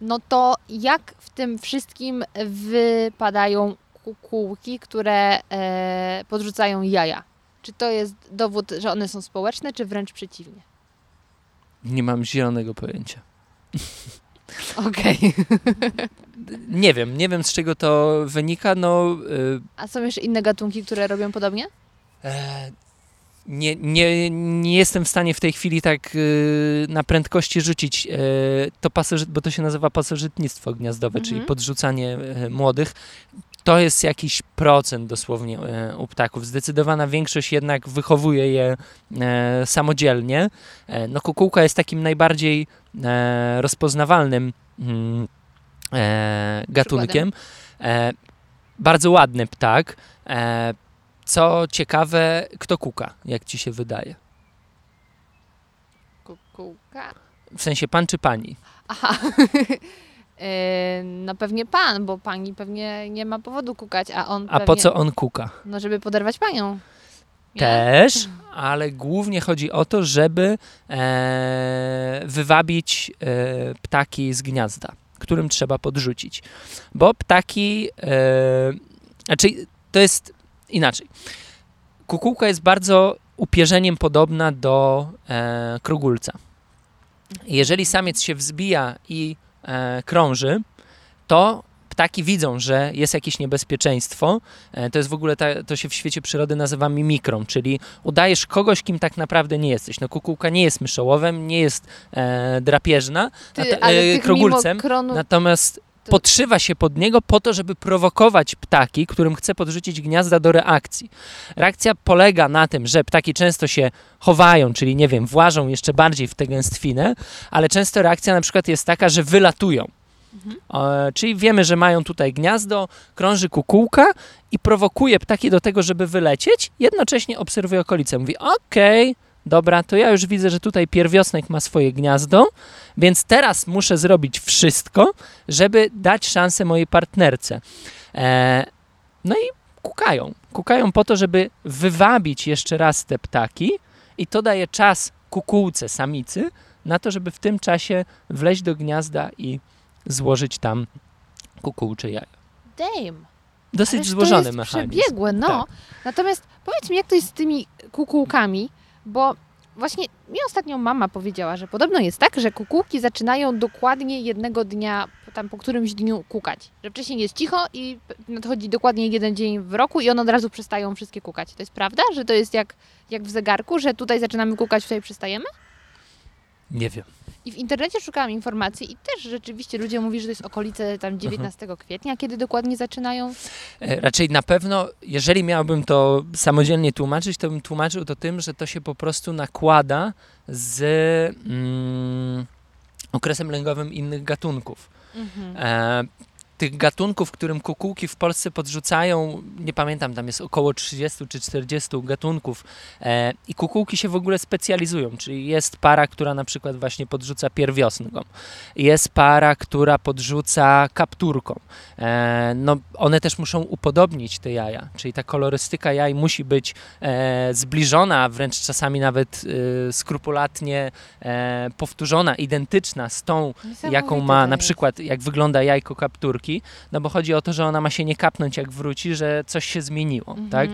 No to jak w tym wszystkim wypadają kukułki, które e, podrzucają jaja? Czy to jest dowód, że one są społeczne, czy wręcz przeciwnie? Nie mam zielonego pojęcia. Okej. Nie wiem, nie wiem z czego to wynika. No, y, A są jeszcze inne gatunki, które robią podobnie? e, nie, nie, nie jestem w stanie w tej chwili tak y, na prędkości rzucić e, to pasożyt, bo to się nazywa pasożytnictwo gniazdowe, Mhm. czyli podrzucanie e, młodych. To jest jakiś procent dosłownie e, u ptaków. Zdecydowana większość jednak wychowuje je e, samodzielnie. E, no kukułka jest takim najbardziej rozpoznawalnym mm, gatunkiem. Bardzo ładny ptak. Co ciekawe, kto kuka, jak ci się wydaje? Kukułka. W sensie pan czy pani? Aha. E, no pewnie pan, bo pani pewnie nie ma powodu kukać, a on A pewnie, po co on kuka? No żeby poderwać panią. Nie? Też, ale głównie chodzi o to, żeby e, wywabić e, ptaki z gniazda, którym trzeba podrzucić. Bo ptaki, e, znaczy to jest inaczej. Kukułka jest bardzo upierzeniem podobna do e, krogulca. Jeżeli samiec się wzbija i krąży, to ptaki widzą, że jest jakieś niebezpieczeństwo. E, to jest w ogóle, ta, to się w świecie przyrody nazywa mimikrą, czyli udajesz kogoś, kim tak naprawdę nie jesteś. No kukułka nie jest myszołowem, nie jest e, drapieżna, Ty, ale e, krogulcem, natomiast to- podszywa się pod niego po to, żeby prowokować ptaki, którym chce podrzucić gniazda do reakcji. Reakcja polega na tym, że ptaki często się chowają, czyli nie wiem, włażą jeszcze bardziej w tę gęstwinę, ale często reakcja na przykład jest taka, że wylatują. E, czyli wiemy, że mają tutaj gniazdo, krąży kukułka i prowokuje ptaki do tego, żeby wylecieć, jednocześnie obserwuje okolice. Mówi, okej, dobra, to ja już widzę, że tutaj pierwiosnek ma swoje gniazdo, więc teraz muszę zrobić wszystko, żeby dać szansę mojej partnerce. E, no i kukają. Kukają po to, żeby wywabić jeszcze raz te ptaki i to daje czas kukułce, samicy, na to, żeby w tym czasie wleźć do gniazda i złożyć tam kukułcze jaja. Damn. Dosyć Ależ złożony to jest mechanizm. przebiegłe, no. Tak. Natomiast powiedz mi, jak to jest z tymi kukułkami, bo właśnie mi ostatnio mama powiedziała, że podobno jest tak, że kukułki zaczynają dokładnie jednego dnia, tam po którymś dniu kukać. Że wcześniej jest cicho i nadchodzi dokładnie jeden dzień w roku i one od razu przestają wszystkie kukać. To jest prawda, że to jest jak, jak w zegarku, że tutaj zaczynamy kukać, tutaj przestajemy? Nie wiem. I w internecie szukałam informacji i też rzeczywiście ludzie mówią, że to jest okolice tam 19 kwietnia, kiedy dokładnie zaczynają. E, Raczej na pewno, jeżeli miałbym to samodzielnie tłumaczyć, to bym tłumaczył to tym, że to się po prostu nakłada z mm, okresem lęgowym innych gatunków. E, tych gatunków, którym kukułki w Polsce podrzucają, nie pamiętam, tam jest około 30 czy 40 gatunków e, i kukułki się w ogóle specjalizują, czyli jest para, która na przykład właśnie podrzuca pierwiosnkom, jest para, która podrzuca kapturką. E, no, one też muszą upodobnić te jaja, czyli ta kolorystyka jaj musi być e, zbliżona, wręcz czasami nawet e, skrupulatnie e, powtórzona, identyczna z tą, jaką ma na przykład, jak wygląda jajko kapturki, no bo chodzi o to, że ona ma się nie kapnąć jak wróci, że coś się zmieniło, Mhm. tak?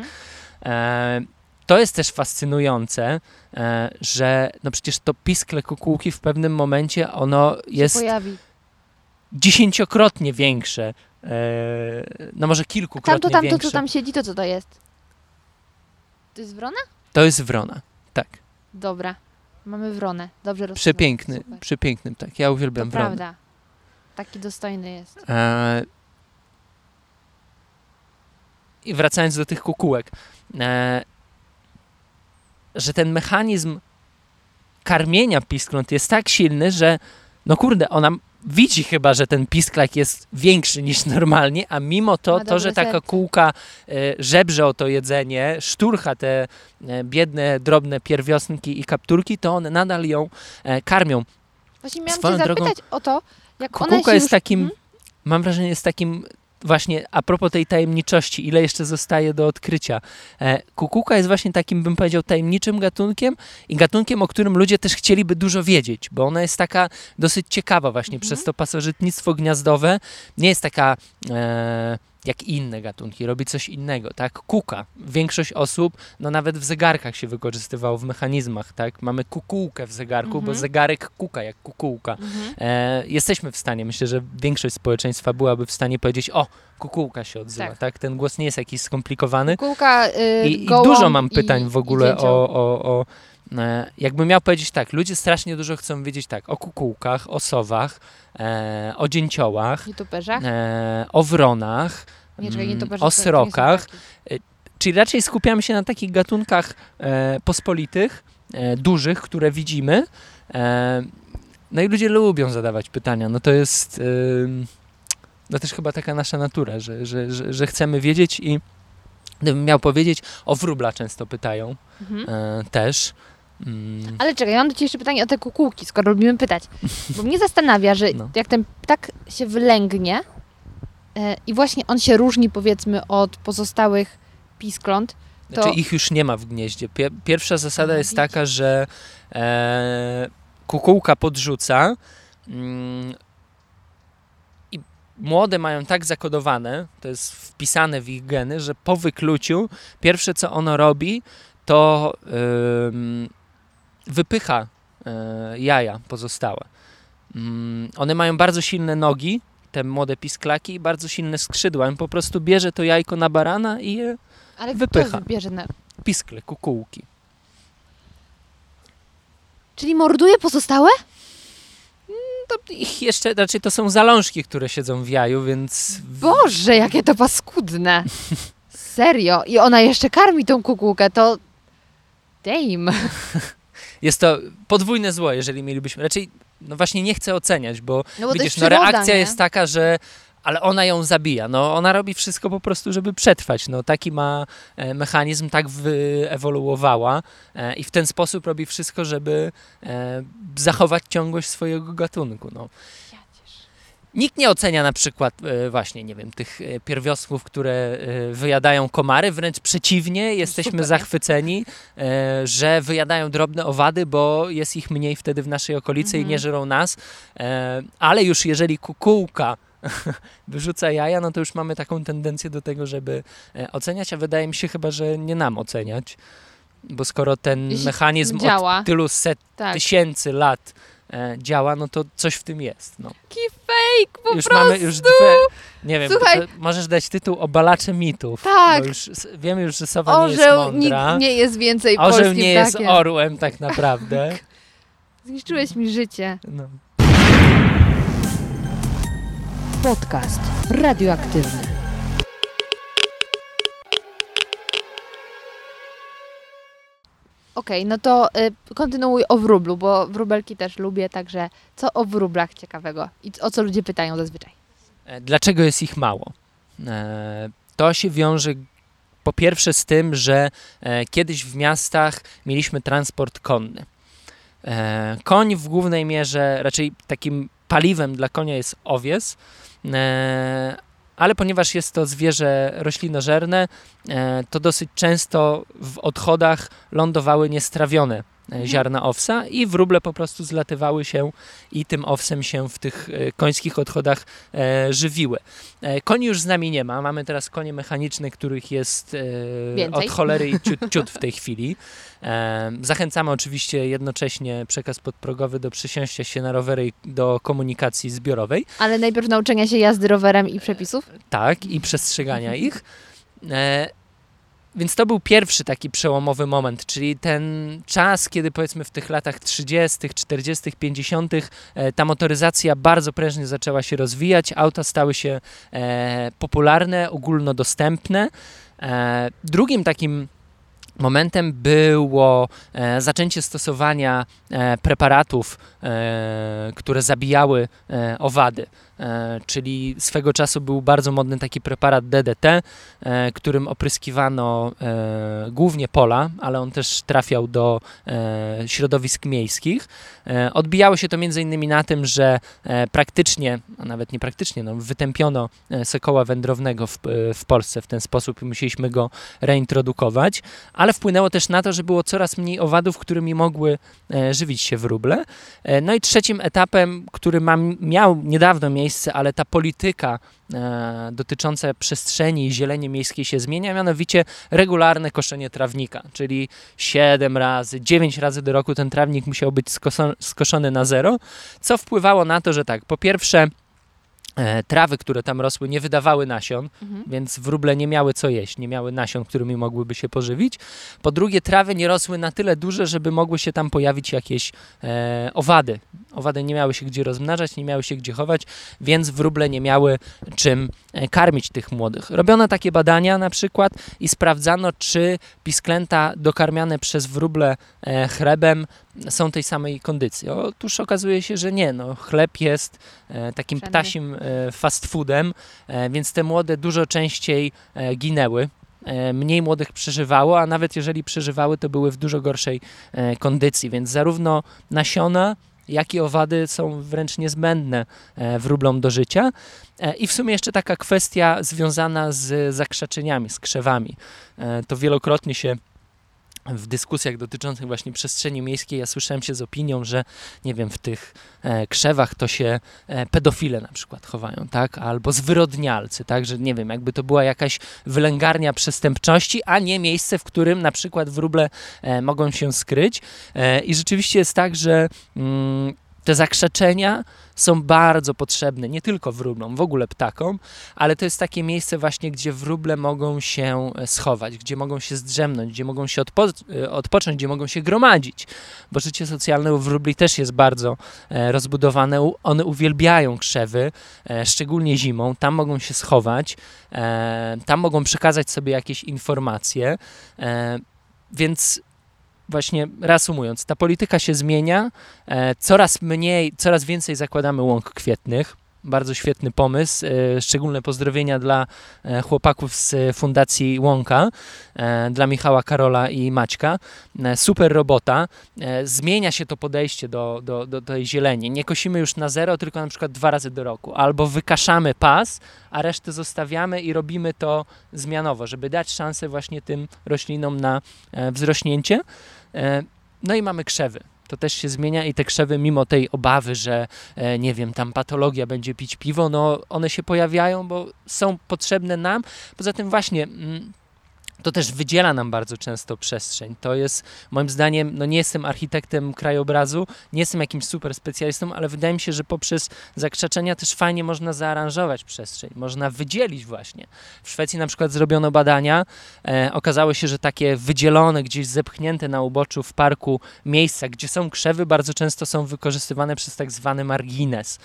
E, to jest też fascynujące, e, że no przecież to piskle kukułki w pewnym momencie ono jest dziesięciokrotnie większe, e, no może kilkukrotnie Tamto, tamto, większe. co tam siedzi, to co to jest? To jest wrona? To jest wrona, tak. Dobra. Mamy wronę. Dobrze rozpoznałam. Przepiękny, Super. przepiękny tak. Ja To uwielbiam wronę. prawda. Taki dostojny jest. E, I wracając do tych kukułek, e, że ten mechanizm karmienia piskląt jest tak silny, że no kurde, ona widzi chyba, że ten pisklak jest większy niż normalnie, a mimo to, to że dobre ta serce. kukułka e, żebrze o to jedzenie, szturcha te e, biedne, drobne pierwiosnki i kapturki, to one nadal ją e, karmią. Właśnie miałam Swoją cię drogą, zapytać o to, jak Kukułka jest już... takim, Mhm. mam wrażenie, jest takim właśnie a propos tej tajemniczości, ile jeszcze zostaje do odkrycia. E, kukułka jest właśnie takim, bym powiedział, tajemniczym gatunkiem i gatunkiem, o którym ludzie też chcieliby dużo wiedzieć, bo ona jest taka dosyć ciekawa właśnie Mhm. przez to pasożytnictwo gniazdowe. Nie jest taka e, jak inne gatunki, robi coś innego, tak? Kuka. Większość osób, no nawet w zegarkach się wykorzystywało w mechanizmach, tak? Mamy kukułkę w zegarku, bo Mhm. zegarek kuka jak kukułka. Mhm. E, jesteśmy w stanie, myślę, że większość społeczeństwa byłaby w stanie powiedzieć, o, kukułka się odzywa, Tak. tak? Ten głos nie jest jakiś skomplikowany. Kukułka, y, I, i dużo mam i- pytań w i ogóle dzięcioł. o, o, o jakbym miał powiedzieć tak, ludzie strasznie dużo chcą wiedzieć tak, o kukułkach, o sowach, e, o dzięciołach, e, o wronach, Nie, czekaj, mm, o srokach, ptaki. czyli raczej skupiamy się na takich gatunkach e, pospolitych, e, dużych, które widzimy. E, no i ludzie lubią zadawać pytania. No to jest no też chyba taka nasza natura, że, że, że, że chcemy wiedzieć i gdybym miał powiedzieć, o wróbla często pytają Mhm. e, też. Mm, Ale czekaj, ja mam do Ciebie jeszcze pytanie o te kukułki, skoro lubimy pytać. Bo mnie zastanawia, że No. jak ten ptak się wylęgnie e, i właśnie on się różni powiedzmy od pozostałych piskląt, to Znaczy ich już nie ma w gnieździe. Pie- Pierwsza zasada A, jest taka, że e, kukułka podrzuca mm, i młode mają tak zakodowane, to jest wpisane w ich geny, że po wykluciu pierwsze co ono robi, to ym, wypycha e, jaja pozostałe. Mm, one mają bardzo silne nogi, te młode pisklaki, i bardzo silne skrzydła. On po prostu bierze to jajko na barana i je ale wypycha. kto wybierze na... piskle, kukułki. Czyli morduje pozostałe? To ich jeszcze, raczej to są zalążki, które siedzą w jaju, więc Boże, jakie to paskudne! Serio? I ona jeszcze karmi tą kukułkę, to... Dame. jest to podwójne zło, jeżeli mielibyśmy, raczej, no właśnie nie chcę oceniać, bo, No bo widzisz, no reakcja nie? jest taka, że ale ona ją zabija, no ona robi wszystko po prostu, żeby przetrwać, no taki ma e, mechanizm, tak wyewoluowała e, i w ten sposób robi wszystko, żeby e, zachować ciągłość swojego gatunku, no. Nikt nie ocenia na przykład e, właśnie, nie wiem, tych e, pierwiostków, które e, wyjadają komary, wręcz przeciwnie, jesteśmy super, zachwyceni, że wyjadają drobne owady, bo jest ich mniej wtedy w naszej okolicy i Mhm. nie żerą nas, ale już jeżeli kukułka wyrzuca jaja, no to już mamy taką tendencję do tego, żeby oceniać, a wydaje mi się chyba, że nie nam oceniać, bo skoro ten mechanizm działa. od tylu set Tak. tysięcy lat działa, no to coś w tym jest. No. Taki fake po już prostu. mamy już dwie, nie wiem, Słuchaj. możesz dać tytuł Obalacze mitów. Tak. Bo już wiemy już, że sowa nie jest Orzeł mądra. nie jest więcej Orzeł polskim nie jest ptakiem. orłem tak naprawdę. Zniszczyłeś mi życie. No. Podcast radioaktywny. Okej, no to y, kontynuuj o wróblu, bo wróbelki też lubię, także co o wróblach ciekawego i o co ludzie pytają zazwyczaj? E, Dlaczego jest ich mało? E, To się wiąże po pierwsze z tym, że e, kiedyś w miastach mieliśmy transport konny. E, Koń w głównej mierze, raczej takim paliwem dla konia jest owies, e, ale ponieważ jest to zwierzę roślinożerne, e, to dosyć często w odchodach lądowały niestrawione ziarna owsa i wróble po prostu zlatywały się i tym owsem się w tych e, końskich odchodach e, żywiły. E, koni już z nami nie ma. Mamy teraz konie mechaniczne, których jest e, Więcej. od cholery i ciut, ciut w tej chwili. E, zachęcamy oczywiście jednocześnie przekaz podprogowy do przysiąścia się na rowery i do komunikacji zbiorowej. Ale najpierw nauczenia się jazdy rowerem i przepisów? Tak, i przestrzegania ich. Więc to był pierwszy taki przełomowy moment, czyli ten czas, kiedy powiedzmy w tych latach 30., 40., 50. E, ta motoryzacja bardzo prężnie zaczęła się rozwijać, auta stały się e, popularne, ogólnodostępne. E, drugim takim momentem było e, zaczęcie stosowania e, preparatów, e, które zabijały e, owady. E, czyli swego czasu był bardzo modny taki preparat DDT, e, którym opryskiwano e, głównie pola, ale on też trafiał do środowisk miejskich. Odbijało się to innymi na tym, że praktycznie, a nawet nie praktycznie, no, wytępiono sokoła wędrownego w, w Polsce w ten sposób i musieliśmy go reintrodukować, ale wpłynęło też na to, że było coraz mniej owadów, którymi mogły żywić się wróble. No i trzecim etapem, który ma, miał niedawno miejsce, ale ta polityka e, dotycząca przestrzeni i zieleni miejskiej się zmienia, mianowicie regularne koszenie trawnika, czyli 7 razy, 9 razy do roku ten trawnik musiał być skoszony na zero, co wpływało na to, że tak, po pierwsze trawy, które tam rosły, nie wydawały nasion, Mhm. więc wróble nie miały co jeść, nie miały nasion, którymi mogłyby się pożywić. Po drugie, trawy nie rosły na tyle duże, żeby mogły się tam pojawić jakieś e, owady. Owady nie miały się gdzie rozmnażać, nie miały się gdzie chować, więc wróble nie miały czym e, karmić tych młodych. Robiono takie badania na przykład i sprawdzano, czy pisklęta dokarmiane przez wróble e, chlebem są tej samej kondycji. Otóż okazuje się, że nie. No, chleb jest e, takim ptasim e, fast foodem, e, więc te młode dużo częściej e, ginęły e, mniej młodych przeżywało, a nawet jeżeli przeżywały, to były w dużo gorszej e, kondycji, więc zarówno nasiona, jak i owady są wręcz niezbędne e, wróblom do życia. E, I w sumie jeszcze taka kwestia związana z zakrzaczeniami, z krzewami. E, To wielokrotnie się w dyskusjach dotyczących właśnie przestrzeni miejskiej ja słyszałem się z opinią, że nie wiem, w tych e, krzewach to się e, pedofile na przykład chowają, tak? Albo zwyrodnialcy, tak? Że nie wiem, jakby to była jakaś wylęgarnia przestępczości, a nie miejsce, w którym na przykład wróble e, mogą się skryć. E, I rzeczywiście jest tak, że mm, te zakrzeczenia są bardzo potrzebne nie tylko wróblom, w ogóle ptakom, ale to jest takie miejsce właśnie, gdzie wróble mogą się e, schować, gdzie mogą się zdrzemnąć, gdzie mogą się odpo- e, odpocząć, gdzie mogą się gromadzić, bo życie socjalne u wróbli też jest bardzo e, rozbudowane. One uwielbiają krzewy, e, szczególnie zimą, tam mogą się schować, e, tam mogą przekazać sobie jakieś informacje, e, więc właśnie reasumując, ta polityka się zmienia, e, coraz mniej, coraz więcej zakładamy łąk kwietnych. Bardzo świetny pomysł. E, szczególne pozdrowienia dla e, chłopaków z Fundacji Łąka, dla Michała, Karola i Maćka. Super robota. Zmienia się to podejście do, do, do tej zieleni. Nie kosimy już na zero, tylko na przykład dwa razy do roku. Albo wykaszamy pas, a resztę zostawiamy i robimy to zmianowo, żeby dać szansę właśnie tym roślinom na wzrośnięcie. E, No i mamy krzewy. To też się zmienia i te krzewy, mimo tej obawy, że e, nie wiem, tam patologia będzie pić piwo, no one się pojawiają, bo są potrzebne nam. Poza tym właśnie mm, to też wydziela nam bardzo często przestrzeń. To jest moim zdaniem, no nie jestem architektem krajobrazu, nie jestem jakimś super specjalistą, ale wydaje mi się, że poprzez zakrzaczenia też fajnie można zaaranżować przestrzeń, można wydzielić właśnie. W Szwecji na przykład zrobiono badania, e, okazało się, że takie wydzielone, gdzieś zepchnięte na uboczu w parku miejsca, gdzie są krzewy, bardzo często są wykorzystywane przez tak zwany margines.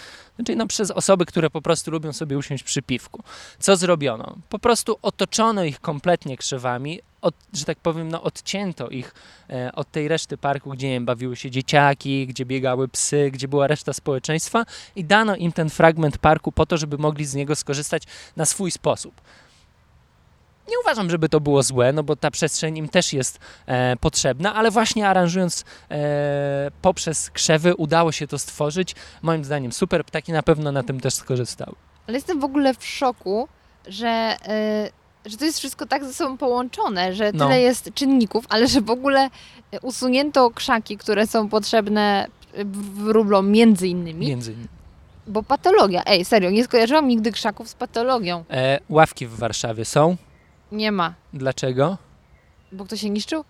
Czyli no przez osoby, które po prostu lubią sobie usiąść przy piwku. Co zrobiono? Po prostu otoczono ich kompletnie krzewami, od, że tak powiem, no, odcięto ich e, od tej reszty parku, gdzie nie wiem, bawiły się dzieciaki, gdzie biegały psy, gdzie była reszta społeczeństwa i dano im ten fragment parku po to, żeby mogli z niego skorzystać na swój sposób. Nie uważam, żeby to było złe, no bo ta przestrzeń im też jest e, potrzebna, ale właśnie aranżując e, poprzez krzewy udało się to stworzyć. Moim zdaniem super, ptaki na pewno na tym też skorzystały. Ale jestem w ogóle w szoku, że, y, że to jest wszystko tak ze sobą połączone, że No. tyle jest czynników, ale że w ogóle y, usunięto krzaki, które są potrzebne y, wróblom między innymi, Między innymi. bo patologia, ej, serio, nie skojarzyłam nigdy krzaków z patologią. E, ławki w Warszawie są. Nie ma, Dlaczego? bo kto się niszczył?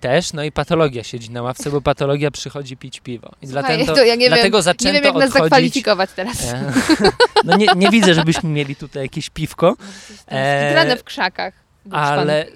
Też, no i patologia siedzi na ławce, bo patologia przychodzi pić piwo. I Słuchaj, dlatego, to ja nie wiem, dlatego zaczęto Nie wiem, jak nas odchodzić... zakwalifikować teraz. E, no nie, nie widzę, żebyśmy mieli tutaj jakieś piwko, e, w krzakach. ale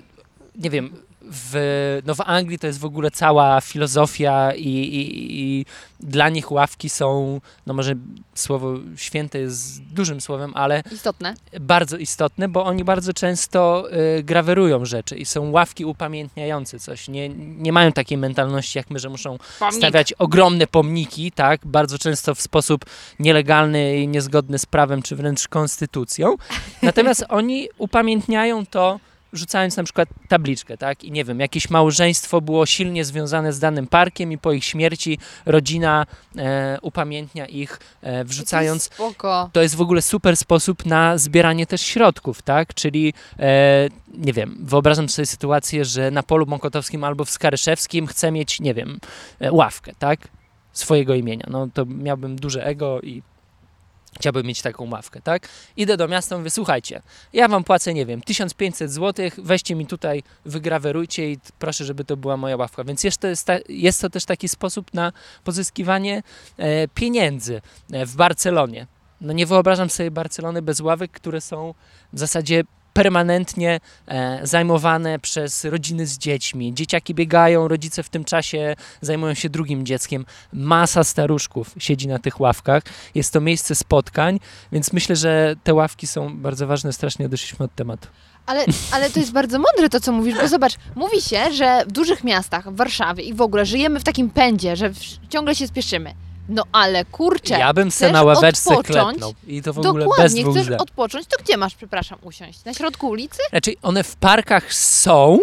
nie wiem, w, no w Anglii to jest w ogóle cała filozofia i, i, i dla nich ławki są, no może słowo święte jest dużym słowem, ale Istotne. bardzo istotne, bo oni bardzo często y, grawerują rzeczy i są ławki upamiętniające coś. Nie, nie mają takiej mentalności jak my, że muszą Pomnik. stawiać ogromne pomniki, tak, bardzo często w sposób nielegalny i niezgodny z prawem, czy wręcz konstytucją. Natomiast oni upamiętniają to rzucając na przykład tabliczkę, tak? I nie wiem, jakieś małżeństwo było silnie związane z danym parkiem i po ich śmierci rodzina e, upamiętnia ich, e, wrzucając Spoko. to jest w ogóle super sposób na zbieranie też środków, tak? Czyli, e, nie wiem, wyobrażam sobie sytuację, że na polu mokotowskim albo w Skaryszewskim chcę mieć, nie wiem, e, ławkę, tak? Swojego imienia. No to miałbym duże ego i chciałbym mieć taką ławkę, tak? Idę do miasta, mówię, słuchajcie, ja wam płacę, nie wiem, 1500 zł, weźcie mi tutaj, wygrawerujcie i proszę, żeby to była moja ławka. Więc jest to, jest, to też taki sposób na pozyskiwanie e, pieniędzy e, w Barcelonie. No nie wyobrażam sobie Barcelony bez ławek, które są w zasadzie permanentnie e, zajmowane przez rodziny z dziećmi. Dzieciaki biegają, rodzice w tym czasie zajmują się drugim dzieckiem. Masa staruszków siedzi na tych ławkach. Jest to miejsce spotkań, więc myślę, że te ławki są bardzo ważne. Strasznie odeszliśmy od tematu. Ale, ale to jest bardzo mądre to, co mówisz, bo zobacz, mówi się, że w dużych miastach, w Warszawie i w ogóle żyjemy w takim pędzie, że ciągle się spieszymy. No ale kurczę, Ja bym se na ławeczce klepnął i to w ogóle bez Dokładnie, dwóch chcesz zdań. odpocząć, to gdzie masz, przepraszam, usiąść? Na środku ulicy? Raczej one w parkach są,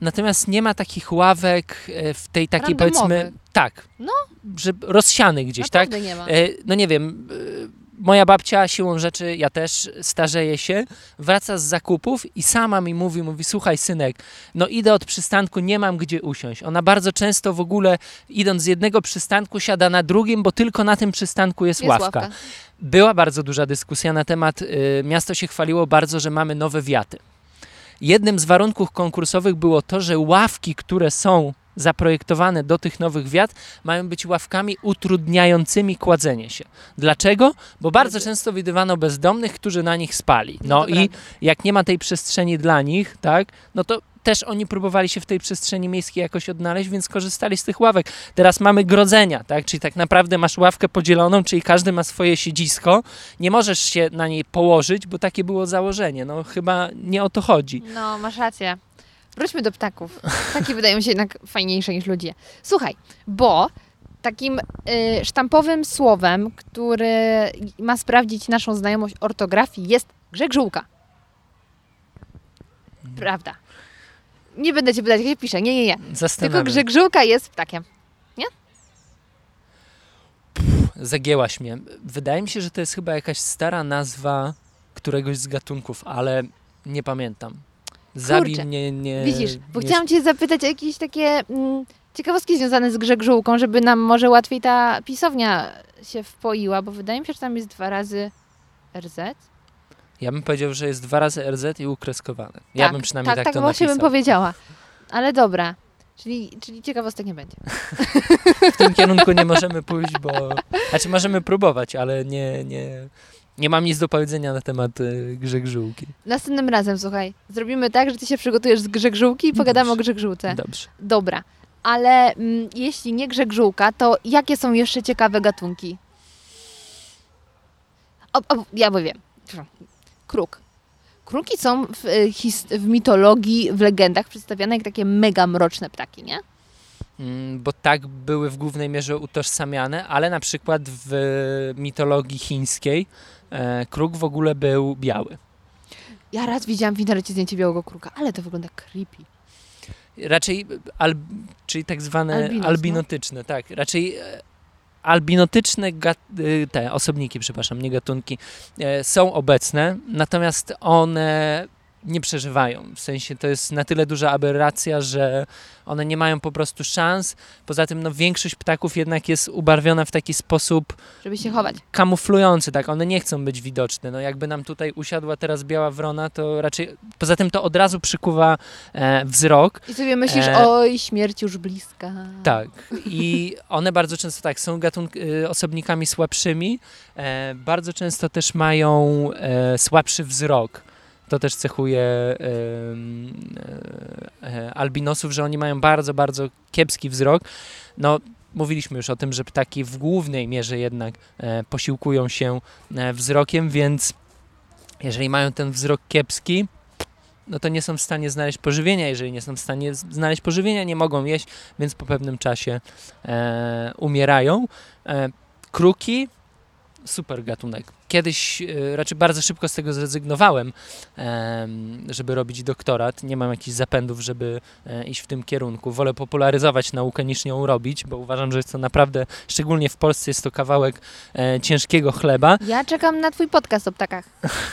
natomiast nie ma takich ławek e, w tej takiej Randomowych. powiedzmy, tak, No. że rozsianych gdzieś, tak? Naprawdę nie ma. E, No nie wiem, e, moja babcia siłą rzeczy, ja też starzeję się, wraca z zakupów i sama mi mówi, mówi, słuchaj synek, no idę od przystanku, nie mam gdzie usiąść. Ona bardzo często w ogóle idąc z jednego przystanku siada na drugim, bo tylko na tym przystanku jest, Jest ławka. ławka. Była bardzo duża dyskusja na temat, y, miasto się chwaliło bardzo, że mamy nowe wiaty. Jednym z warunków konkursowych było to, że ławki, które są zaprojektowane do tych nowych wiat, mają być ławkami utrudniającymi kładzenie się. Dlaczego? Bo bardzo często widywano bezdomnych, którzy na nich spali. No No i jak nie ma tej przestrzeni dla nich, tak, no to też oni próbowali się w tej przestrzeni miejskiej jakoś odnaleźć, więc korzystali z tych ławek. Teraz mamy grodzenia, tak? Czyli tak naprawdę masz ławkę podzieloną, czyli każdy ma swoje siedzisko. Nie możesz się na niej położyć, bo takie było założenie. No chyba nie o to chodzi. No, masz rację. Wróćmy do ptaków. Ptaki wydają się jednak fajniejsze niż ludzie. Słuchaj, bo takim y, sztampowym słowem, który ma sprawdzić naszą znajomość ortografii jest grzegżółka. Prawda. Nie będę cię pytać, jak się pisze. Nie, nie, nie. Tylko Zastanawiam. grzegżółka jest ptakiem. Zagięłaś mnie. Wydaje mi się, że to jest chyba jakaś stara nazwa któregoś z gatunków, ale nie pamiętam. Zabij Kurczę. mnie, nie... Widzisz, bo nie chciałam cię zapytać o jakieś takie mm, ciekawostki związane z grzegżółką, żeby nam może łatwiej ta pisownia się wpoiła, bo wydaje mi się, że tam jest dwa razy RZ. Ja bym powiedział, że jest dwa razy RZ i ukreskowane. Ja bym przynajmniej tak, tak, tak to właśnie napisał. bym powiedziała. Ale dobra. Czyli, czyli ciekawostek nie będzie. W tym kierunku nie możemy pójść, bo... Znaczy możemy próbować, ale nie, nie, nie mam nic do powiedzenia na temat y, grzegżółki. Następnym razem, słuchaj, zrobimy tak, że ty się przygotujesz z grzegżółki i pogadamy o grzegżółce. Dobrze. Dobra. Ale mm, jeśli nie grzegżółka, to jakie są jeszcze ciekawe gatunki? O, o, ja bo wiem. Kruk. Kruki są w, y, his, w mitologii, w legendach przedstawiane jak takie mega mroczne ptaki, nie? Mm, Bo tak były w głównej mierze utożsamiane, ale na przykład w mitologii chińskiej e, kruk w ogóle był biały. Ja raz widziałam w internecie zdjęcie białego kruka, ale to wygląda creepy. Raczej, al, czyli tak zwane Albinos, no. albinotyczne, tak. Raczej e, albinotyczne te osobniki, przepraszam, nie gatunki, e, są obecne, natomiast one nie przeżywają. W sensie to jest na tyle duża aberracja, że one nie mają po prostu szans. Poza tym no, większość ptaków jednak jest ubarwiona w taki sposób Żeby się chować. kamuflujący, tak, one nie chcą być widoczne. No jakby nam tutaj usiadła teraz biała wrona, to raczej, poza tym to od razu przykuwa e, wzrok. I sobie myślisz, E, oj, śmierć już bliska. Tak. I one bardzo często tak są gatunk- y, osobnikami słabszymi. E, bardzo często też mają e, słabszy wzrok. To też cechuje e, albinosów, że oni mają bardzo, bardzo kiepski wzrok. No, mówiliśmy już o tym, że ptaki w głównej mierze jednak e, posiłkują się e, wzrokiem, więc jeżeli mają ten wzrok kiepski, no to nie są w stanie znaleźć pożywienia. Jeżeli nie są w stanie znaleźć pożywienia, nie mogą jeść, więc po pewnym czasie umierają. Kruki, super gatunek. Kiedyś, e, raczej bardzo szybko z tego zrezygnowałem, em, żeby robić doktorat. Nie mam jakichś zapędów, żeby e, iść w tym kierunku. Wolę popularyzować naukę niż ją robić, bo uważam, że jest to naprawdę, szczególnie w Polsce, jest to kawałek e, ciężkiego chleba. Ja czekam na twój podcast o ptakach.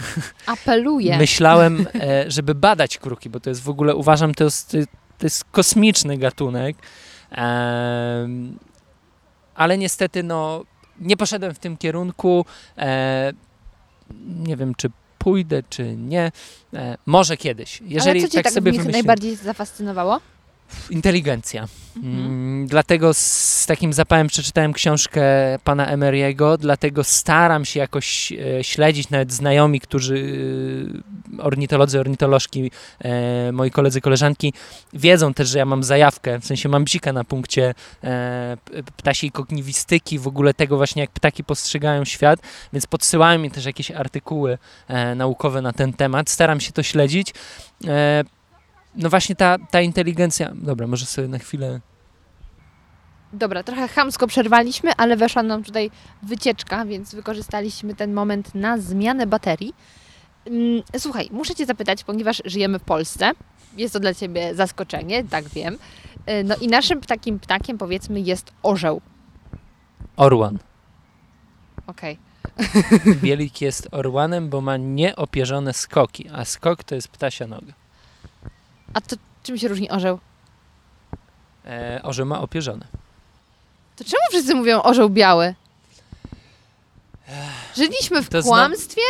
Apeluję. Myślałem, żeby badać kruki, bo to jest w ogóle, uważam, to jest, to jest kosmiczny gatunek. Ale niestety, no, nie poszedłem w tym kierunku. E, nie wiem, czy pójdę, czy nie. E, może kiedyś. Jeżeli Ale co cię tak, tak, sobie w nich wymyślę- najbardziej zafascynowało? Inteligencja. Mhm. Mm, Dlatego z takim zapałem przeczytałem książkę pana Emeriego, dlatego staram się jakoś e, śledzić, nawet znajomi, którzy, e, ornitolodzy, ornitolożki, e, moi koledzy, koleżanki, wiedzą też, że ja mam zajawkę, w sensie mam bzika na punkcie ptasiej kogniwistyki, w ogóle tego właśnie, jak ptaki postrzegają świat, więc podsyłają mi też jakieś artykuły naukowe na ten temat, staram się to śledzić. E, no właśnie ta, ta inteligencja, dobra, może sobie na chwilę Dobra, trochę chamsko przerwaliśmy, ale weszła nam tutaj wycieczka, więc wykorzystaliśmy ten moment na zmianę baterii. Mm, Słuchaj, muszę Cię zapytać, ponieważ żyjemy w Polsce, jest to dla Ciebie zaskoczenie, tak wiem. Y, No i naszym takim ptakiem, powiedzmy, jest orzeł. Orłan. Okej. Bielik jest orłanem, bo ma nieopierzone skoki, a skok to jest ptasia noga. A to czym się różni orzeł? E, orzeł ma opierzone. To czemu wszyscy mówią orzeł biały? Żyliśmy w To zna- kłamstwie?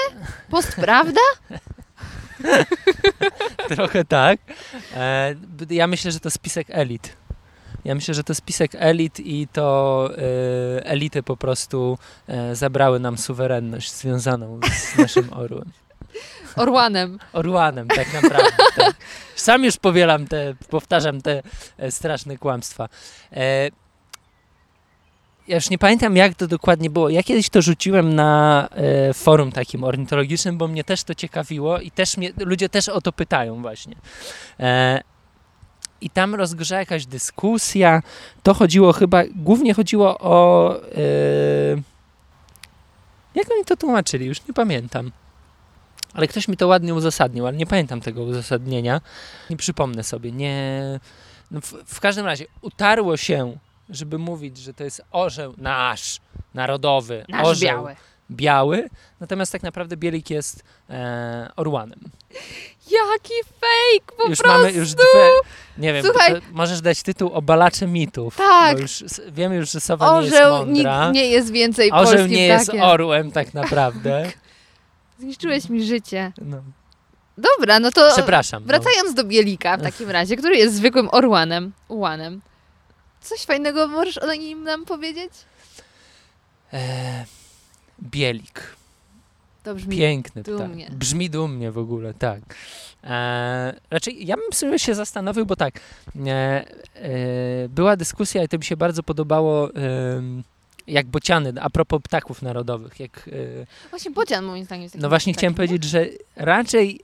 Postprawda? Trochę tak. E, ja myślę, że to spisek elit. Ja myślę, że to spisek elit i to e, elity po prostu e, zabrały nam suwerenność związaną z naszym orłem. Orłanem. Orłanem, tak naprawdę. Tak. Sam już powielam te, powtarzam te e, straszne kłamstwa. E, ja już nie pamiętam, jak to dokładnie było. Ja kiedyś to rzuciłem na e, forum takim ornitologicznym, bo mnie też to ciekawiło i też mnie, ludzie też o to pytają właśnie. E, I tam rozgrzała jakaś dyskusja. To chodziło chyba, głównie chodziło o... E, jak oni to tłumaczyli? Już nie pamiętam. Ale ktoś mi to ładnie uzasadnił, ale nie pamiętam tego uzasadnienia. Nie przypomnę sobie. Nie. No w, w każdym razie utarło się, żeby mówić, że to jest orzeł nasz, narodowy, Nasz orzeł biały. biały, natomiast tak naprawdę bielik jest e, orłanem. Jaki fake, po już prostu. mamy już dwie. Nie wiem, Słuchaj. możesz dać tytuł Obalacze mitów. Tak. Już wiemy już, że sowa nie jest Orzeł nikt mądra. nie jest więcej Orzeł nie jest ptakiem. orłem tak naprawdę. Zniszczyłeś mi życie. No. Dobra, no to Przepraszam. no. wracając do Bielika w takim razie, który jest zwykłym orłanem, ułanem. Coś fajnego możesz o nim nam powiedzieć? E, bielik. To brzmi Piękny dumnie. ptak. Brzmi dumnie w ogóle, tak. E, raczej ja bym sobie się zastanowił, bo tak, e, e, była dyskusja i to mi się bardzo podobało, jak bociany, a propos ptaków narodowych. Jak, e, Właśnie bocian moim zdaniem jest takim no właśnie chciałem powiedzieć, że raczej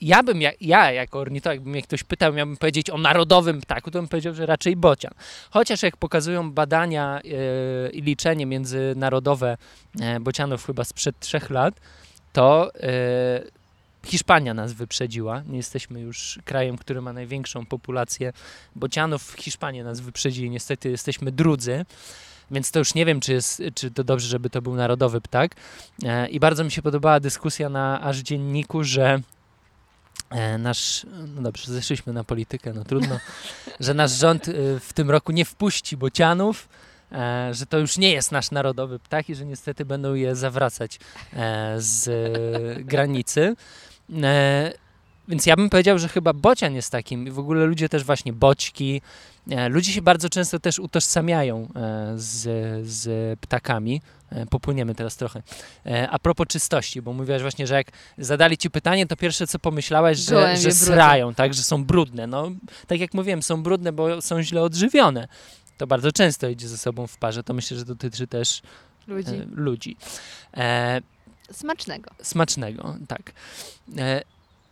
ja bym, ja, ja jako ornitolog, jakby mnie ktoś pytał, miałbym powiedzieć o narodowym ptaku, to bym powiedział, że raczej bocian. Chociaż jak pokazują badania e, i liczenie międzynarodowe e, bocianów chyba sprzed trzech lat, to e, Hiszpania nas wyprzedziła. Nie jesteśmy już krajem, który ma największą populację bocianów. W Hiszpanii nas wyprzedzili. Niestety jesteśmy drudzy. Więc to już nie wiem, czy, jest, czy to dobrze, żeby to był narodowy ptak. E, I bardzo mi się podobała dyskusja na aż dzienniku, że e, nasz, no dobrze, zeszliśmy na politykę, no trudno, że nasz rząd y, w tym roku nie wpuści bocianów, e, że to już nie jest nasz narodowy ptak i że niestety będą je zawracać e, z e, granicy. Więc ja bym powiedział, że chyba bocian jest takim. I w ogóle ludzie też właśnie boćki. E, ludzie się bardzo często też utożsamiają e, z, z ptakami. E, popłyniemy teraz trochę. A propos czystości, bo mówiłaś właśnie, że jak zadali ci pytanie, to pierwsze co pomyślałaś, że, że srają, tak, że są brudne. No, tak jak mówiłem, są brudne, bo są źle odżywione. To bardzo często idzie ze sobą w parze. To myślę, że dotyczy też Ludzi. ludzi. E, Smacznego. Smacznego, tak. E,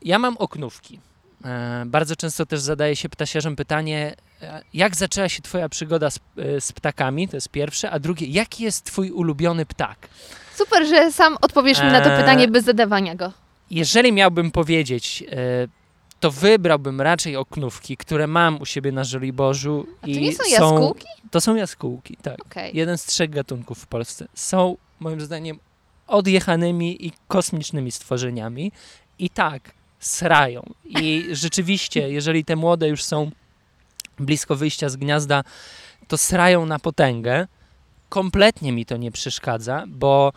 ja mam oknówki. E, bardzo często też zadaje się ptasiarzom pytanie, e, jak zaczęła się twoja przygoda z, e, z ptakami, to jest pierwsze, a drugie, jaki jest twój ulubiony ptak? Super, że sam odpowiesz mi na to pytanie bez zadawania go. Jeżeli miałbym powiedzieć, to wybrałbym raczej oknówki, które mam u siebie na Żoliborzu. A to nie są jaskółki? To są jaskółki, tak. Okej. Jeden z trzech gatunków w Polsce. Są, moim zdaniem, odjechanymi i kosmicznymi stworzeniami. I tak, srają. I rzeczywiście, jeżeli te młode już są blisko wyjścia z gniazda, to srają na potęgę. Kompletnie mi to nie przeszkadza, bo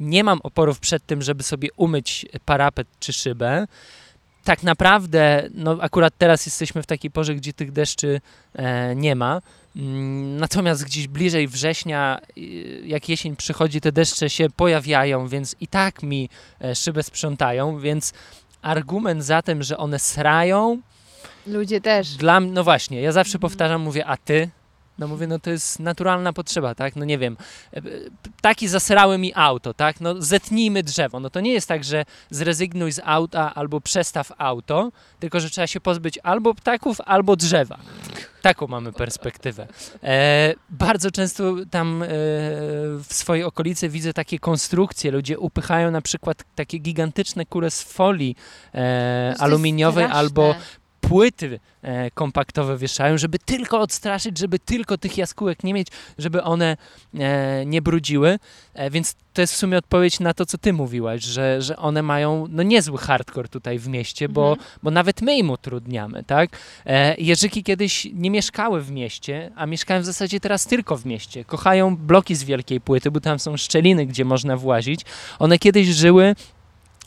nie mam oporów przed tym, żeby sobie umyć parapet czy szybę. Tak naprawdę, no akurat teraz jesteśmy w takiej porze, gdzie tych deszczy e, nie ma. Mm, Natomiast gdzieś bliżej września, y, jak jesień przychodzi, te deszcze się pojawiają, więc i tak mi e, szybę sprzątają, więc argument za tym, że one srają, Ludzie też. dla no właśnie, ja zawrze Mhm. powtarzam, mówię, a ty? No mówię, no to jest naturalna potrzeba, tak? No nie wiem, e, ptaki zasrały mi auto, tak? No zetnijmy drzewo. No to nie jest tak, że zrezygnuj z auta albo przestaw auto, tylko że trzeba się pozbyć albo ptaków, albo drzewa. Taką mamy perspektywę. E, bardzo często tam e, w swojej okolicy widzę takie konstrukcje. Ludzie upychają na przykład takie gigantyczne kule z folii e, aluminiowej albo płyty e, kompaktowe wieszają, żeby tylko odstraszyć, żeby tylko tych jaskółek nie mieć, żeby one e, nie brudziły. E, więc to jest w sumie odpowiedź na to, co ty mówiłaś, że, że one mają no, niezły hardcore tutaj w mieście, bo, Mhm. bo nawet my im utrudniamy, tak? Jerzyki kiedyś nie mieszkały w mieście, a mieszkają w zasadzie teraz tylko w mieście. Kochają bloki z wielkiej płyty, bo tam są szczeliny, gdzie można włazić. One kiedyś żyły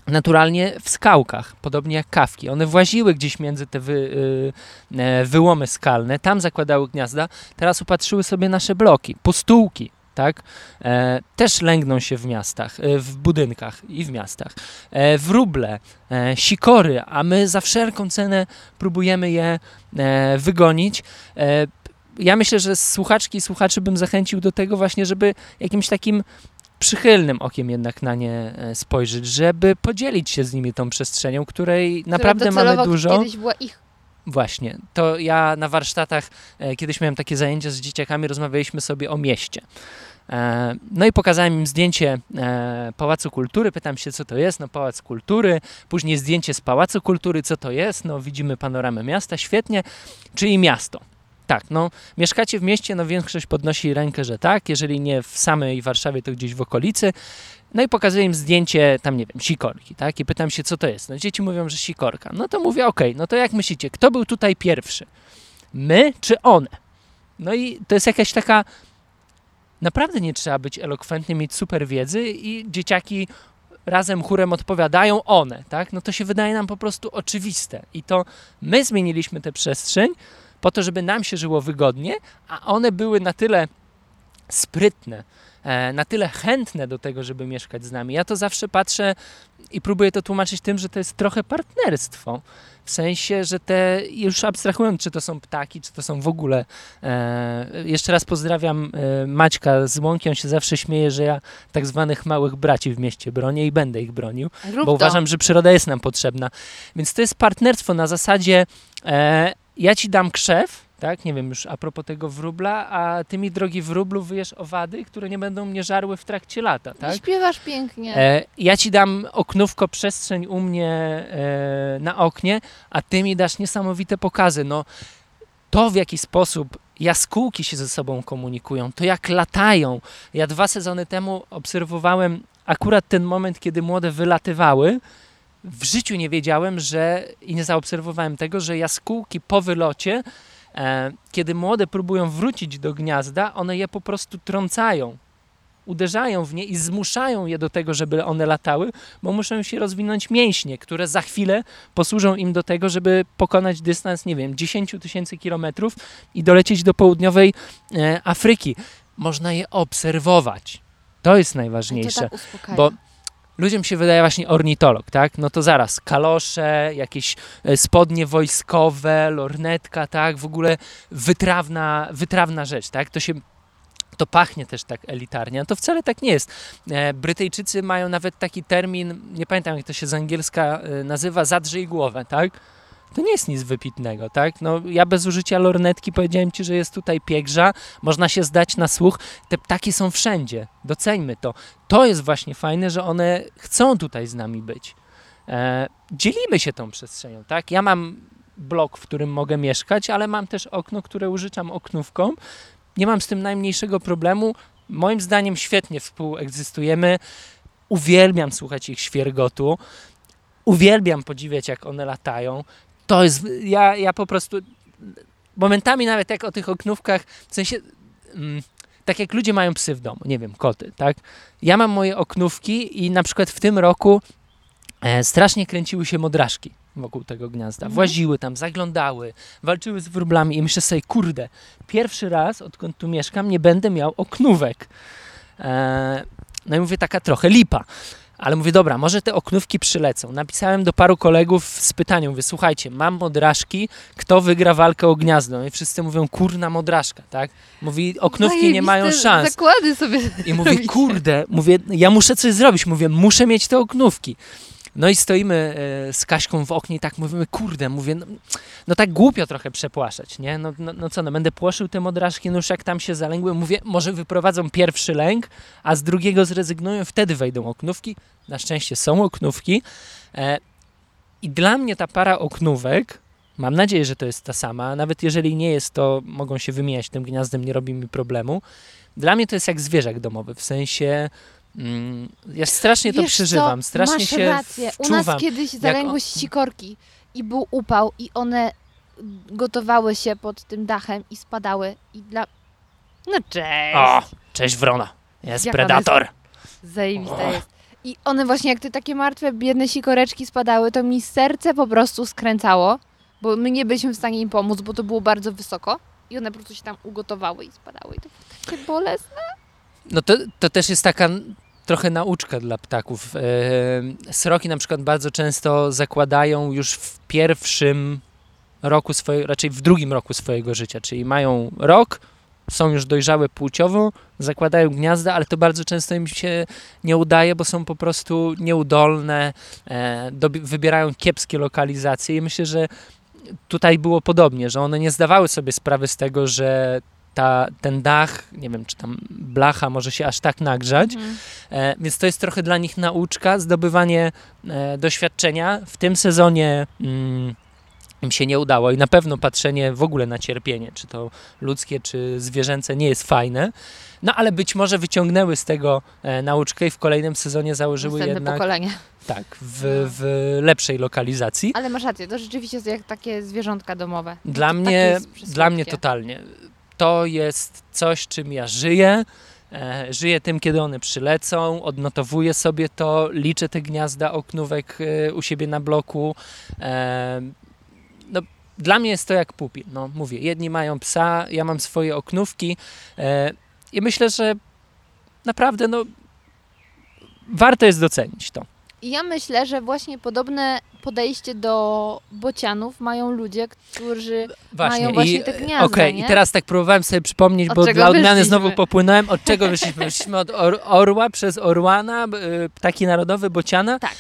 naturalnie w skałkach, podobnie jak kawki. One właziły gdzieś między te wy, y, e, wyłomy skalne, tam zakładały gniazda, teraz upatrzyły sobie nasze bloki, postółki, tak? E, też lęgną się w miastach, e, w budynkach i w miastach. E, wróble, e, sikory, a my za wszelką cenę próbujemy je e, wygonić. E, ja myślę, że słuchaczki i słuchaczy bym zachęcił do tego właśnie, żeby jakimś takim przychylnym okiem jednak na nie e, spojrzeć, żeby podzielić się z nimi tą przestrzenią, której Która naprawdę mamy dużo. Kiedyś była ich. Właśnie. To ja na warsztatach e, kiedyś miałem takie zajęcia z dzieciakami, rozmawialiśmy sobie o mieście. E, no i pokazałem im zdjęcie e, Pałacu Kultury, pytam się, co to jest, no Pałac Kultury, później zdjęcie z Pałacu Kultury, co to jest, no widzimy panoramę miasta, świetnie, czyli miasto. Tak, no mieszkacie w mieście, no większość podnosi rękę, że tak, jeżeli nie w samej Warszawie, to gdzieś w okolicy. No i pokazuję im zdjęcie, tam nie wiem, sikorki, tak? I pytam się, co to jest. No dzieci mówią, że sikorka. No to mówię, okej, no to jak myślicie, kto był tutaj pierwszy? My czy one? No i to jest jakaś taka... Naprawdę nie trzeba być elokwentnym, mieć super wiedzy i dzieciaki razem chórem odpowiadają one, tak? No to się wydaje nam po prostu oczywiste. I to my zmieniliśmy tę przestrzeń po to, żeby nam się żyło wygodnie, a one były na tyle sprytne, e, na tyle chętne do tego, żeby mieszkać z nami. Ja to zawsze patrzę i próbuję to tłumaczyć tym, że to jest trochę partnerstwo. W sensie, że te, już abstrahując, czy to są ptaki, czy to są w ogóle. E, jeszcze raz pozdrawiam e, Maćka z Łąki, on się zawsze śmieje, że ja tak zwanych małych braci w mieście bronię i będę ich bronił Rób bo to. uważam, że przyroda jest nam potrzebna. Więc to jest partnerstwo na zasadzie e, ja ci dam krzew, tak, nie wiem już a propos tego wróbla, a ty mi drogi wróblu wyjesz owady, które nie będą mnie żarły w trakcie lata, tak? Śpiewasz pięknie. E, ja ci dam oknówko, przestrzeń u mnie e, na oknie, a ty mi dasz niesamowite pokazy. No, to w jaki sposób jaskółki się ze sobą komunikują, to jak latają. Ja dwa sezony temu obserwowałem akurat ten moment, kiedy młode wylatywały. W życiu nie wiedziałem, że i nie zaobserwowałem tego, że jaskółki po wylocie, e, kiedy młode próbują wrócić do gniazda, one je po prostu trącają uderzają w nie i zmuszają je do tego, żeby one latały, bo muszą się rozwinąć mięśnie, które za chwilę posłużą im do tego, żeby pokonać dystans, nie wiem, 10 tysięcy kilometrów i dolecieć do południowej e, Afryki. Można je obserwować. To jest najważniejsze. to tak bo ludziom się wydaje właśnie ornitolog, tak? No to zaraz, kalosze, jakieś e, spodnie wojskowe, lornetka, tak? W ogóle wytrawna, wytrawna rzecz, tak? To się to pachnie też tak elitarnie, a to wcale tak nie jest. E, Brytyjczycy mają nawet taki termin, nie pamiętam jak to się z angielska e, nazywa, zadrzyj głowę, tak? To nie jest nic wypitnego, tak? No, ja bez użycia lornetki powiedziałem Ci, że jest tutaj piegrza, można się zdać na słuch. Te ptaki są wszędzie, doceńmy to. To jest właśnie fajne, że one chcą tutaj z nami być. E, dzielimy się tą przestrzenią, tak? Ja mam blok, w którym mogę mieszkać, ale mam też okno, które użyczam oknówką. Nie mam z tym najmniejszego problemu. Moim zdaniem świetnie współegzystujemy. Uwielbiam słuchać ich świergotu. Uwielbiam podziwiać, jak one latają. To jest, ja, ja po prostu momentami nawet jak o tych oknówkach, w sensie mm, tak jak ludzie mają psy w domu, nie wiem, koty, tak? Ja mam moje oknówki i na przykład w tym roku e, strasznie kręciły się modraszki wokół tego gniazda. Mhm. Właziły tam, zaglądały, walczyły z wróblami i myślę sobie, kurde, pierwszy raz, odkąd tu mieszkam, nie będę miał oknówek. E, no i mówię, taka trochę lipa. Ale mówię, dobra, może te oknówki przylecą. Napisałem do paru kolegów z pytaniem, mówię, słuchajcie, mam modraszki, kto wygra walkę o gniazdo? I wszyscy mówią, kurna modraszka, tak? Mówi, oknówki nie mają szans. Zakłady sobie I mówię, robicie. kurde, mówię, ja muszę coś zrobić. Mówię, muszę mieć te oknówki. No i stoimy e, z Kaśką w oknie i tak mówimy, kurde, mówię, no, no tak głupio trochę przepłaszać, nie? No, no, no co, no będę płoszył te modraszki, no już jak tam się zalęgły, mówię, może wyprowadzą pierwszy lęk, a z drugiego zrezygnują, wtedy wejdą oknówki. Na szczęście są oknówki. E, I dla mnie ta para oknówek, mam nadzieję, że to jest ta sama, nawet jeżeli nie jest, to mogą się wymieniać tym gniazdem, nie robi mi problemu. Dla mnie to jest jak zwierzak domowy, w sensie... Mm, ja strasznie to Wiesz przeżywam, co? strasznie Masz się rację. U nas kiedyś zalęgły on- sikorki i był upał i one gotowały się pod tym dachem i spadały i dla... No cześć! O, cześć Wrona, jest Jak predator. Zajebista jest. I one właśnie jak te takie martwe, biedne sikoreczki spadały, to mi serce po prostu skręcało, bo my nie byliśmy w stanie im pomóc, bo to było bardzo wysoko i one po prostu się tam ugotowały i spadały i to było takie bolesne. No to, to też jest taka trochę nauczka dla ptaków. E, Sroki na przykład bardzo często zakładają już w pierwszym roku swojego, raczej w drugim roku swojego życia, czyli mają rok, są już dojrzałe płciowo, zakładają gniazda, ale to bardzo często im się nie udaje, bo są po prostu nieudolne, e, wybierają kiepskie lokalizacje i myślę, że tutaj było podobnie, że one nie zdawały sobie sprawy z tego, że ta, ten dach, nie wiem, czy tam blacha może się aż tak nagrzać, E, więc to jest trochę dla nich nauczka, zdobywanie e, doświadczenia. W tym sezonie mm, im się nie udało i na pewno patrzenie w ogóle na cierpienie, czy to ludzkie, czy zwierzęce, nie jest fajne. No ale być może wyciągnęły z tego e, nauczkę i w kolejnym sezonie założyły Następne jednak pokolenie. tak, w, w lepszej lokalizacji. Ale masz rację, to rzeczywiście jest jak takie zwierzątka domowe. No Dla to mnie, dla mnie totalnie. To jest coś, czym ja żyję. E, żyję tym, kiedy one przylecą, odnotowuję sobie to, liczę te gniazda oknówek e, u siebie na bloku. E, no, dla mnie jest to jak pupil. No, mówię, jedni mają psa, ja mam swoje oknówki i myślę, że naprawdę no, warto jest docenić to. Ja myślę, że właśnie podobne podejście do bocianów mają ludzie, którzy mają właśnie te gniazda, Okej, nie? i teraz tak próbowałem sobie przypomnieć, Od bo dla odmiany wyszliśmy? znowu popłynąłem. Od czego wyszliśmy? Wyszliśmy od or, orła przez orłana, y, ptaki narodowe, bociana. Tak.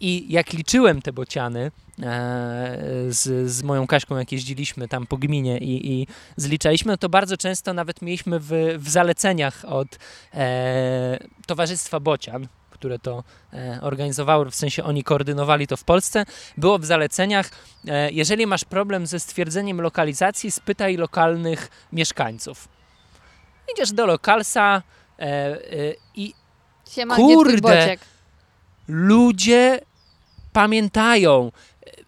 I jak liczyłem te bociany e, z, z moją Kaśką, jak jeździliśmy tam po gminie i, i zliczaliśmy, no to bardzo często nawet mieliśmy w, w zaleceniach od e, Towarzystwa Bocian, które to e, organizowały, w sensie oni koordynowali to w Polsce, było w zaleceniach, e, jeżeli masz problem ze stwierdzeniem lokalizacji, spytaj lokalnych mieszkańców. Idziesz do lokalsa e, i Siema, Kurde! ludzie pamiętają.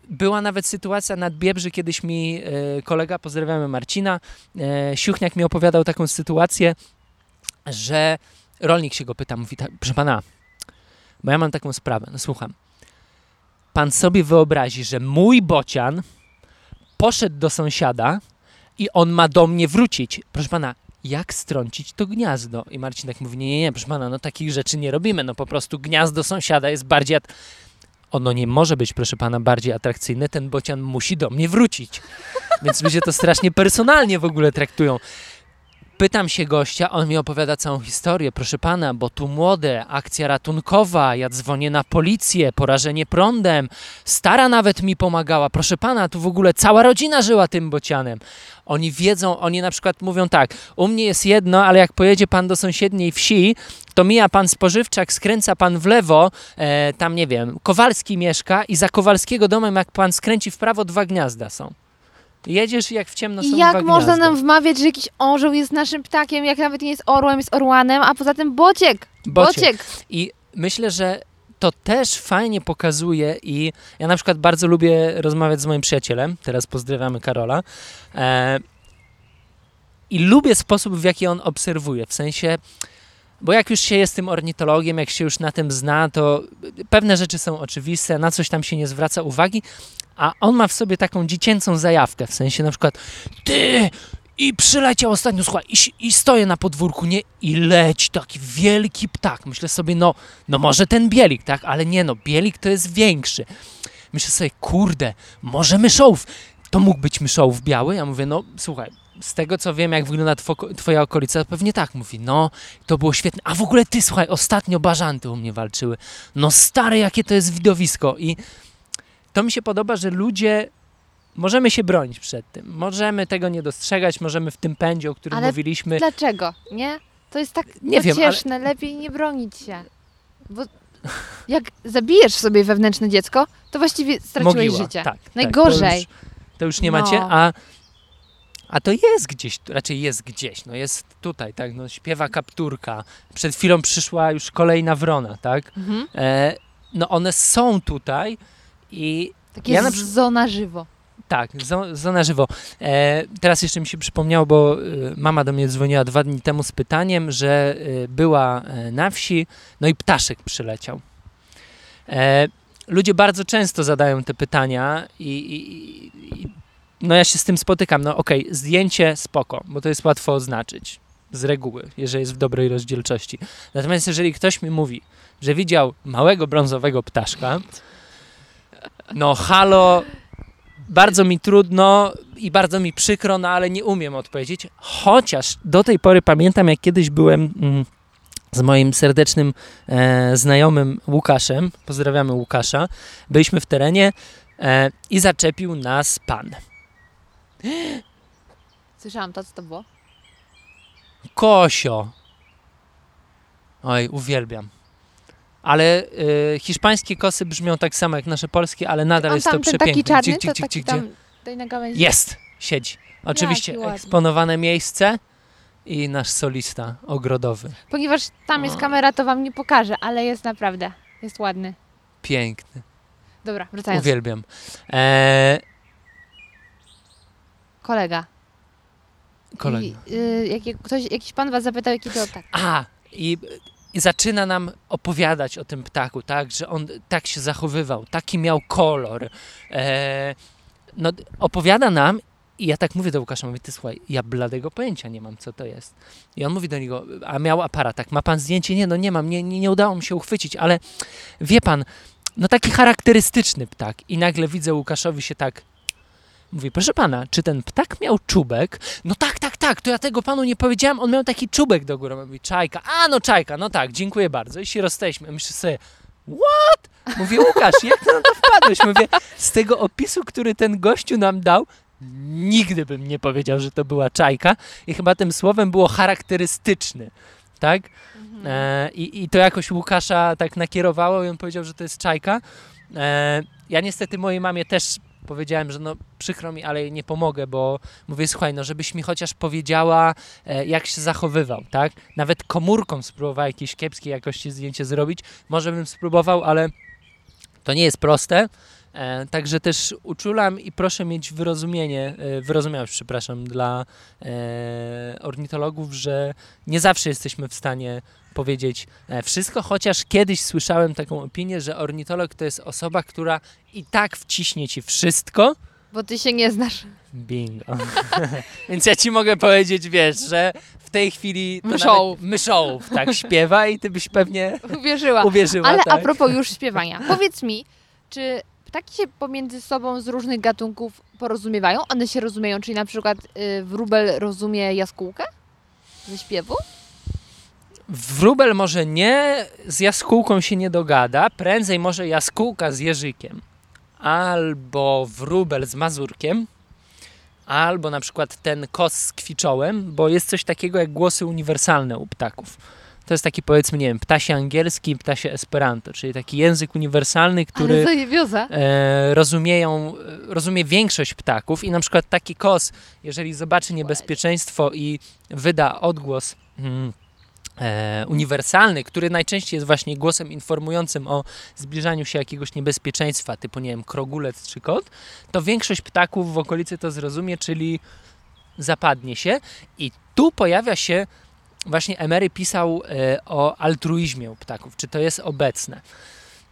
Była nawet sytuacja nad Biebrzy, kiedyś mi kolega, pozdrawiamy Marcina, Siuchniak mi opowiadał taką sytuację, że rolnik się go pyta, mówi tak, proszę pana, bo ja mam taką sprawę, no słucham. Pan sobie wyobrazi, że mój bocian poszedł do sąsiada i on ma do mnie wrócić. Proszę pana, jak strącić to gniazdo? I Marcin tak mówi, nie, nie, nie, proszę pana, no takich rzeczy nie robimy, no po prostu gniazdo sąsiada jest bardziej... At- ono nie może być, proszę pana, bardziej atrakcyjne, ten bocian musi do mnie wrócić. Więc ludzie to strasznie personalnie w ogóle traktują. Pytam się gościa, on mi opowiada całą historię. Proszę pana, bo tu młode, akcja ratunkowa, ja dzwonię na policję, porażenie prądem, stara nawet mi pomagała. Proszę pana, tu w ogóle cała rodzina żyła tym bocianem. Oni wiedzą, oni na przykład mówią tak, u mnie jest jedno, ale jak pojedzie pan do sąsiedniej wsi, to mija pan spożywczak, skręca pan w lewo, e, tam nie wiem, Kowalski mieszka i za Kowalskiego domem, jak pan skręci w prawo, dwa gniazda są. Jedziesz jak w ciemno są I jak można gniazda. nam wmawiać, że jakiś orzeł jest naszym ptakiem, jak nawet nie jest orłem, jest orłanem, a poza tym bociek. Bociek. Bociek. I myślę, że to też fajnie pokazuje i ja na przykład bardzo lubię rozmawiać z moim przyjacielem, teraz pozdrawiamy Karola, e, i lubię sposób, w jaki on obserwuje, w sensie, bo jak już się jest tym ornitologiem, jak się już na tym zna, to pewne rzeczy są oczywiste, na coś tam się nie zwraca uwagi, a on ma w sobie taką dziecięcą zajawkę, w sensie na przykład, ty, I przyleciał ostatnio, słuchaj, i, i stoję na podwórku, nie? I leci taki wielki ptak. Myślę sobie, no, no może ten bielik, tak? Ale nie, no, bielik to jest większy. Myślę sobie, kurde, może myszołów. To mógł być myszołów biały? Ja mówię, no, słuchaj, z tego co wiem, jak wygląda two- twoja okolica, to pewnie tak. Mówi, no, to było świetne. A w ogóle ty, słuchaj, ostatnio bażanty u mnie walczyły. No stare, jakie to jest widowisko. I to mi się podoba, że ludzie możemy się bronić przed tym. Możemy tego nie dostrzegać, możemy w tym pędzie, o którym Ale mówiliśmy. Dlaczego? Nie? To jest tak Nie wiem, ale- pocieszne, lepiej nie bronić się. Bo jak zabijesz sobie wewnętrzne dziecko, to właściwie straciłeś Mogiła. życie. Tak, tak, Najgorzej. to, już, to już nie No. macie, a, a to jest gdzieś, raczej jest gdzieś, no jest tutaj, tak, no śpiewa kapturka. Przed chwilą przyszła już kolejna wrona, tak? Mhm. E, no one są tutaj i Takie Ja ja na zona żywo. Tak, zo- zo na żywo. E, teraz jeszcze mi się przypomniało, bo e, mama do mnie dzwoniła dwa dni temu z pytaniem, że e, była e, na wsi, no i ptaszek przyleciał. E, ludzie bardzo często zadają te pytania i, i, i no ja się z tym spotykam. No okej, zdjęcie spoko, bo to jest łatwo oznaczyć z reguły, jeżeli jest w dobrej rozdzielczości. Natomiast jeżeli ktoś mi mówi, że widział małego brązowego ptaszka, no halo, bardzo mi trudno i bardzo mi przykro, no ale nie umiem odpowiedzieć. Chociaż do tej pory pamiętam, jak kiedyś byłem mm, z moim serdecznym e, znajomym Łukaszem. Pozdrawiamy Łukasza. Byliśmy w terenie e, i zaczepił nas pan. Słyszałam to, co to było? Kosio. Oj, uwielbiam. Ale y, hiszpańskie kosy brzmią tak samo jak nasze polskie, ale nadal On jest to tam ten przepiękne. taki czarny, Gdzie- gdzie- to gdzie- gdzie- gałęzi. Jest, siedzi. Oczywiście Jaki ładny. eksponowane miejsce i nasz solista ogrodowy. Ponieważ tam jest O. kamera, to wam nie pokażę, ale jest naprawdę, jest ładny. Piękny. Dobra, wracając. Uwielbiam. E, Kolega. kolega. I, y, jak, ktoś, jakiś pan was zapytał, jaki to tak. A, i, i zaczyna nam opowiadać o tym ptaku, tak, że on tak się zachowywał, taki miał kolor. E, no, opowiada nam i ja tak mówię do Łukasza, mówię, ty słuchaj, ja bladego pojęcia nie mam, co to jest. I on mówi do niego, a miał aparat, tak, ma pan zdjęcie? Nie, no nie mam, nie, nie, nie udało mi się uchwycić, ale wie pan, no taki charakterystyczny ptak. I nagle widzę Łukaszowi się tak Mówi, proszę pana, czy ten ptak miał czubek? No tak, tak, tak, to ja tego panu nie powiedziałem, on miał taki czubek do góry. Mówi, czajka, a no czajka, no tak, dziękuję bardzo. I się rozstaliśmy. Myślę sobie, what? Mówię, Łukasz, jak ty na to wpadłeś? Mówię, z tego opisu, który ten gościu nam dał, nigdy bym nie powiedział, że to była czajka. I chyba tym słowem było charakterystyczny, tak? E, i, I to jakoś Łukasza tak nakierowało i on powiedział, że to jest czajka. E, ja niestety mojej mamie też powiedziałem, że no przykro mi, ale nie pomogę, bo mówię, słuchaj, no żebyś mi chociaż powiedziała, e, jak się zachowywał, tak? Nawet komórką spróbowała jakieś kiepskiej jakości zdjęcie zrobić. Może bym spróbował, ale to nie jest proste. E, także też uczulam i proszę mieć wyrozumienie, e, wyrozumiałość, przepraszam, dla e, ornitologów, że nie zawsze jesteśmy w stanie powiedzieć wszystko, chociaż kiedyś słyszałem taką opinię, że ornitolog to jest osoba, która i tak wciśnie ci wszystko. Bo ty się nie znasz. Bingo. Więc ja ci mogę powiedzieć, wiesz, że w tej chwili to Myszołów. myszołów tak śpiewa i ty byś pewnie Uwierzyła. uwierzyła. Ale tak? a propos już śpiewania. Powiedz mi, czy ptaki się pomiędzy sobą z różnych gatunków porozumiewają? One się rozumieją, czyli na przykład y, wróbel rozumie jaskółkę ze śpiewu? Wróbel może nie, z jaskółką się nie dogada, prędzej może jaskółka z jeżykiem, albo wróbel z mazurkiem, albo na przykład ten kos z kwiczołem, bo jest coś takiego jak głosy uniwersalne u ptaków. To jest taki powiedzmy, nie wiem, ptasie angielski ptasie esperanto, czyli taki język uniwersalny, który e, rozumieją, e, rozumie większość ptaków i na przykład taki kos, jeżeli zobaczy niebezpieczeństwo i wyda odgłos mm, e, uniwersalny, który najczęściej jest właśnie głosem informującym o zbliżaniu się jakiegoś niebezpieczeństwa, typu nie wiem, krogulec czy kot, to większość ptaków w okolicy to zrozumie, czyli zapadnie się i tu pojawia się właśnie Emery pisał e, o altruizmie ptaków, czy to jest obecne.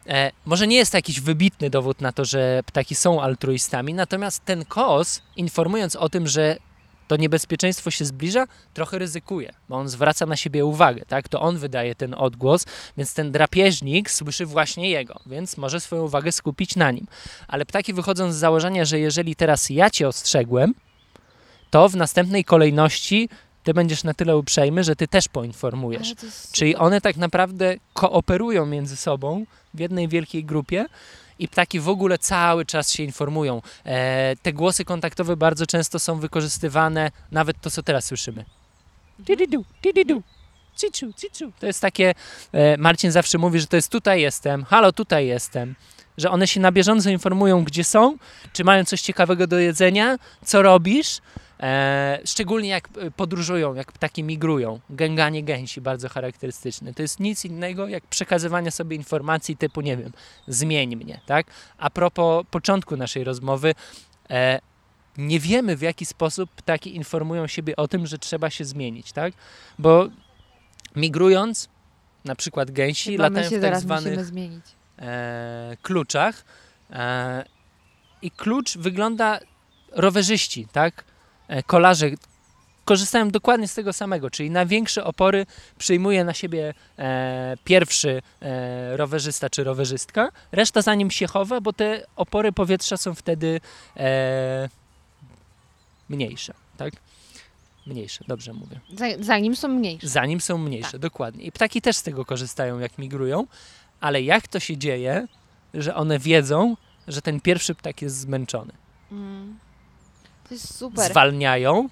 E, może nie jest to jakiś wybitny dowód na to, że ptaki są altruistami, natomiast ten kos, informując o tym, że to niebezpieczeństwo się zbliża, trochę ryzykuje, bo on zwraca na siebie uwagę, tak? To on wydaje ten odgłos, więc ten drapieżnik słyszy właśnie jego, więc może swoją uwagę skupić na nim. Ale ptaki wychodzą z założenia, że jeżeli teraz ja cię ostrzegłem, to w następnej kolejności ty będziesz na tyle uprzejmy, że ty też poinformujesz. Czyli one tak naprawdę kooperują między sobą w jednej wielkiej grupie i ptaki w ogóle cały czas się informują. E, te głosy kontaktowe bardzo często są wykorzystywane, nawet to, co teraz słyszymy. Cicu. To jest takie, e, Marcin zawsze mówi, że to jest tutaj jestem, halo, tutaj jestem. Że one się na bieżąco informują, gdzie są, czy mają coś ciekawego do jedzenia, co robisz. E, szczególnie jak e, podróżują, jak ptaki migrują. Gęganie gęsi, bardzo charakterystyczne. To jest nic innego jak przekazywanie sobie informacji typu, nie wiem, zmień mnie, tak? A propos początku naszej rozmowy, e, nie wiemy w jaki sposób ptaki informują siebie o tym, że trzeba się zmienić, tak? Bo migrując, na przykład gęsi Chyba latają w tak zwanych e, kluczach i klucz wygląda rowerzyści, tak? E, kolarze korzystają dokładnie z tego samego, czyli największe opory przyjmuje na siebie e, pierwszy e, rowerzysta czy rowerzystka, reszta za nim się chowa, bo te opory powietrza są wtedy e, mniejsze, tak? Mniejsze, dobrze mówię. Za- Zanim są mniejsze. Zanim są mniejsze, dokładnie. I ptaki też z tego korzystają, jak migrują, ale jak to się dzieje, że one wiedzą, że ten pierwszy ptak jest zmęczony? Mm. To jest super. Zwalniają,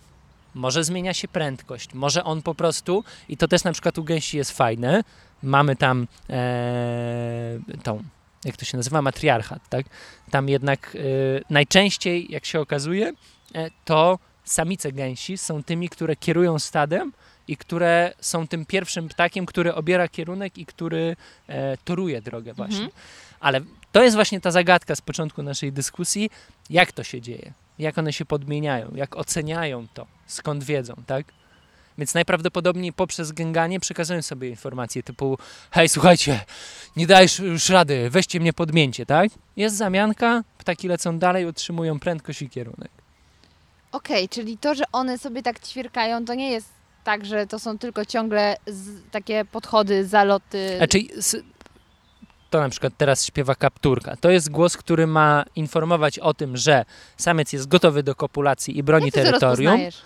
może zmienia się prędkość, może on po prostu, i to też na przykład u gęsi jest fajne, mamy tam e, tą, jak to się nazywa, matriarchat, tak? Tam jednak e, najczęściej, jak się okazuje, e, to samice gęsi są tymi, które kierują stadem i które są tym pierwszym ptakiem, który obiera kierunek i który e, toruje drogę właśnie. Mhm. Ale to jest właśnie ta zagadka z początku naszej dyskusji, jak to się dzieje, jak one się podmieniają, jak oceniają to, skąd wiedzą, tak? Więc najprawdopodobniej poprzez gęganie przekazują sobie informacje typu hej, słuchajcie, nie dajesz już rady, weźcie mnie podmięcie, tak? Jest zamianka, ptaki lecą dalej, utrzymują prędkość i kierunek. Okej, czyli to, że one sobie tak ćwierkają, to nie jest tak, że to są tylko ciągle takie podchody, zaloty. Znaczy, to na przykład teraz śpiewa kapturka. To jest głos, który ma informować o tym, że samiec jest gotowy do kopulacji i broni Jak to terytorium, rozpoznajesz?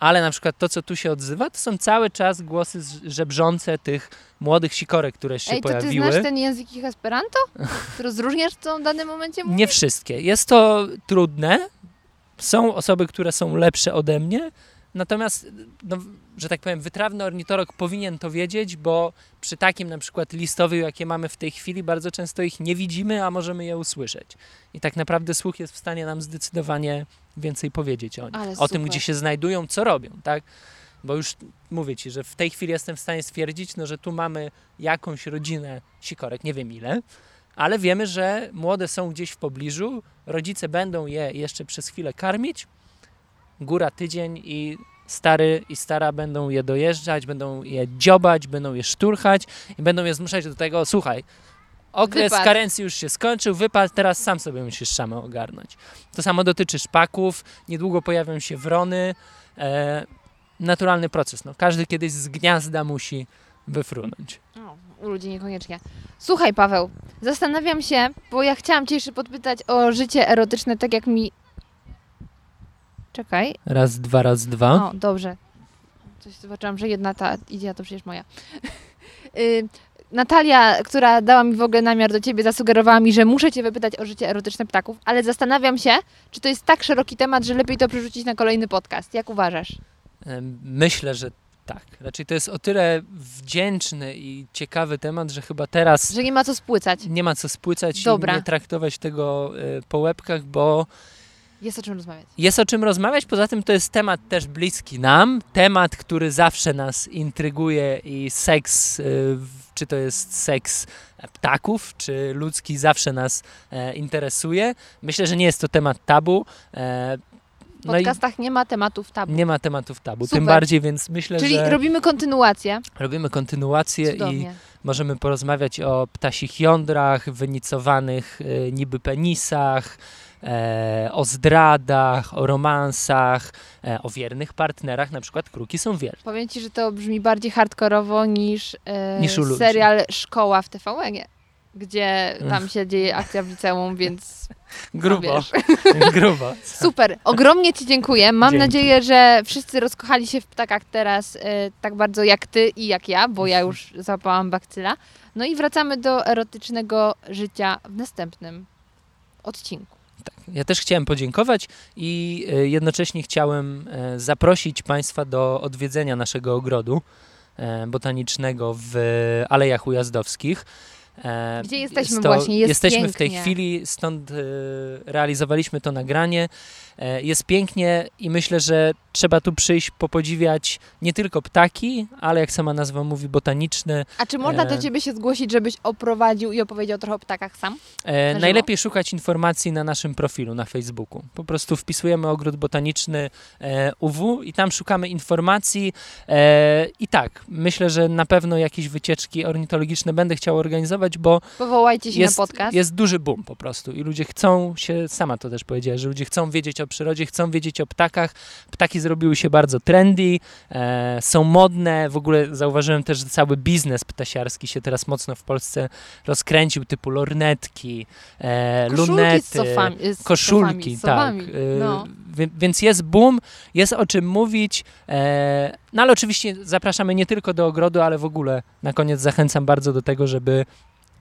ale na przykład to, co tu się odzywa, to są cały czas głosy żebrzące tych młodych sikorek, które się Ej, to ty pojawiły. znasz ten język ich Esperanto? Ty rozróżniasz, co w danym momencie? Nie wszystkie. Jest to trudne. Są osoby, które są lepsze ode mnie, natomiast, no, że tak powiem, wytrawny ornitolog powinien to wiedzieć, bo przy takim na przykład listowiu, jakie mamy w tej chwili, bardzo często ich nie widzimy, a możemy je usłyszeć. I tak naprawdę słuch jest w stanie nam zdecydowanie więcej powiedzieć o nich. Ale O tym, gdzie się znajdują, co robią, tak? Bo już mówię Ci, że w tej chwili jestem w stanie stwierdzić, no, że tu mamy jakąś rodzinę sikorek, nie wiem ile, ale wiemy, że młode są gdzieś w pobliżu, rodzice będą je jeszcze przez chwilę karmić, góra tydzień i stary i stara będą je dojeżdżać, będą je dziobać, będą je szturchać i będą je zmuszać do tego, słuchaj, okres Wypad. karencji już się skończył, wypad, teraz sam sobie musisz szamę ogarnąć. To samo dotyczy szpaków, niedługo pojawią się wrony, e, naturalny proces, no, każdy kiedyś z gniazda musi wyfrunąć. O, u ludzi niekoniecznie. Słuchaj, Paweł, zastanawiam się, bo ja chciałam Cię jeszcze podpytać o życie erotyczne, tak jak mi. Czekaj. Raz, dwa, raz, dwa. O, dobrze. Coś zobaczyłam, że jedna ta idzie, a to przecież moja. y, Natalia, która dała mi w ogóle namiar do ciebie, zasugerowała mi, że muszę cię wypytać o życie erotyczne ptaków, ale zastanawiam się, czy to jest tak szeroki temat, że lepiej to przerzucić na kolejny podcast. Jak uważasz? Myślę, że tak. Raczej to jest o tyle wdzięczny i ciekawy temat, że chyba teraz Że nie ma co spłycać. nie ma co spłycać Dobra. i nie traktować tego e, po łebkach, bo Jest o czym rozmawiać. jest o czym rozmawiać. Poza tym to jest temat też bliski nam. Temat, który zawsze nas intryguje i seks, w- czy to jest seks ptaków, czy ludzki, zawsze nas e, interesuje. Myślę, że nie jest to temat tabu. E, W no i podcastach nie ma tematów tabu. nie ma tematów tabu. Super. Tym bardziej, więc myślę, Czyli że robimy kontynuację. robimy kontynuację i Cudownie. Możemy porozmawiać o ptasich jądrach, wynicowanych y, niby penisach, o zdradach, o romansach, e, o wiernych partnerach, na przykład Kruki są wierne. Powiem Ci, że to brzmi bardziej hardkorowo niż, e, Niż serial Szkoła w TVN, gdzie tam się dzieje akcja w liceum, więc Grubo, wiesz. grubo. super. Ogromnie Ci dziękuję. Mam Dzięki. nadzieję, że wszyscy rozkochali się w ptakach teraz e, tak bardzo jak Ty i jak ja, bo ja już złapałam bakcyla. No i wracamy do erotycznego życia w następnym odcinku. Ja też chciałem podziękować i e, jednocześnie chciałem e, zaprosić Państwa do odwiedzenia naszego ogrodu e, botanicznego w Alejach Ujazdowskich. E, Gdzie jesteśmy jest to, właśnie, jest Jesteśmy w tej pięknie. chwili, stąd e, realizowaliśmy to nagranie. E, jest pięknie i myślę, że trzeba tu przyjść, popodziwiać nie tylko ptaki, ale jak sama nazwa mówi, botaniczne. A czy można do. Ciebie się zgłosić, żebyś oprowadził i opowiedział trochę o ptakach sam? Żywo. najlepiej szukać informacji na naszym profilu na Facebooku. Po prostu wpisujemy ogród botaniczny UW i tam szukamy informacji. I tak, myślę, że na pewno jakieś wycieczki ornitologiczne będę chciał organizować, bo Powołajcie się jest, na podcast. jest duży boom po prostu i ludzie chcą się, sama to też powiedziała, że ludzie chcą wiedzieć o przyrodzie, chcą wiedzieć o ptakach. Ptaki zrobiły się bardzo trendy, e, są modne. W ogóle zauważyłem też, że cały biznes ptasiarski się teraz mocno w Polsce rozkręcił, typu lornetki, e, Koszulki lunety. z z Koszulki, z tak. E, No. wie- Więc jest boom, jest o czym mówić. E, no ale oczywiście zapraszamy nie tylko do ogrodu, ale w ogóle na koniec zachęcam bardzo do tego, żeby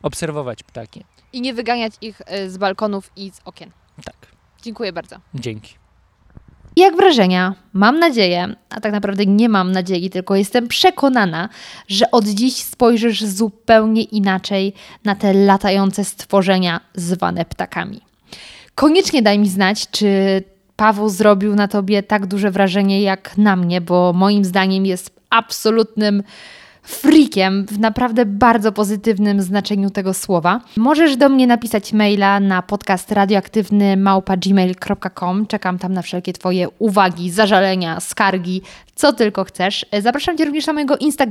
obserwować ptaki. I nie wyganiać ich e, z balkonów i z okien. Tak, Dziękuję bardzo. dzięki. Jak wrażenia? Mam nadzieję, a tak naprawdę nie mam nadziei, tylko jestem przekonana, że od dziś spojrzysz zupełnie inaczej na te latające stworzenia zwane ptakami. Koniecznie daj mi znać, czy Paweł zrobił na tobie tak duże wrażenie jak na mnie, bo moim zdaniem jest absolutnym freakiem w naprawdę bardzo pozytywnym znaczeniu tego słowa. Możesz do mnie napisać maila na podcast radioaktywny małpa.gmail.com. Czekam tam na wszelkie Twoje uwagi, zażalenia, skargi, co tylko chcesz. Zapraszam Cię również na mojego Instagrama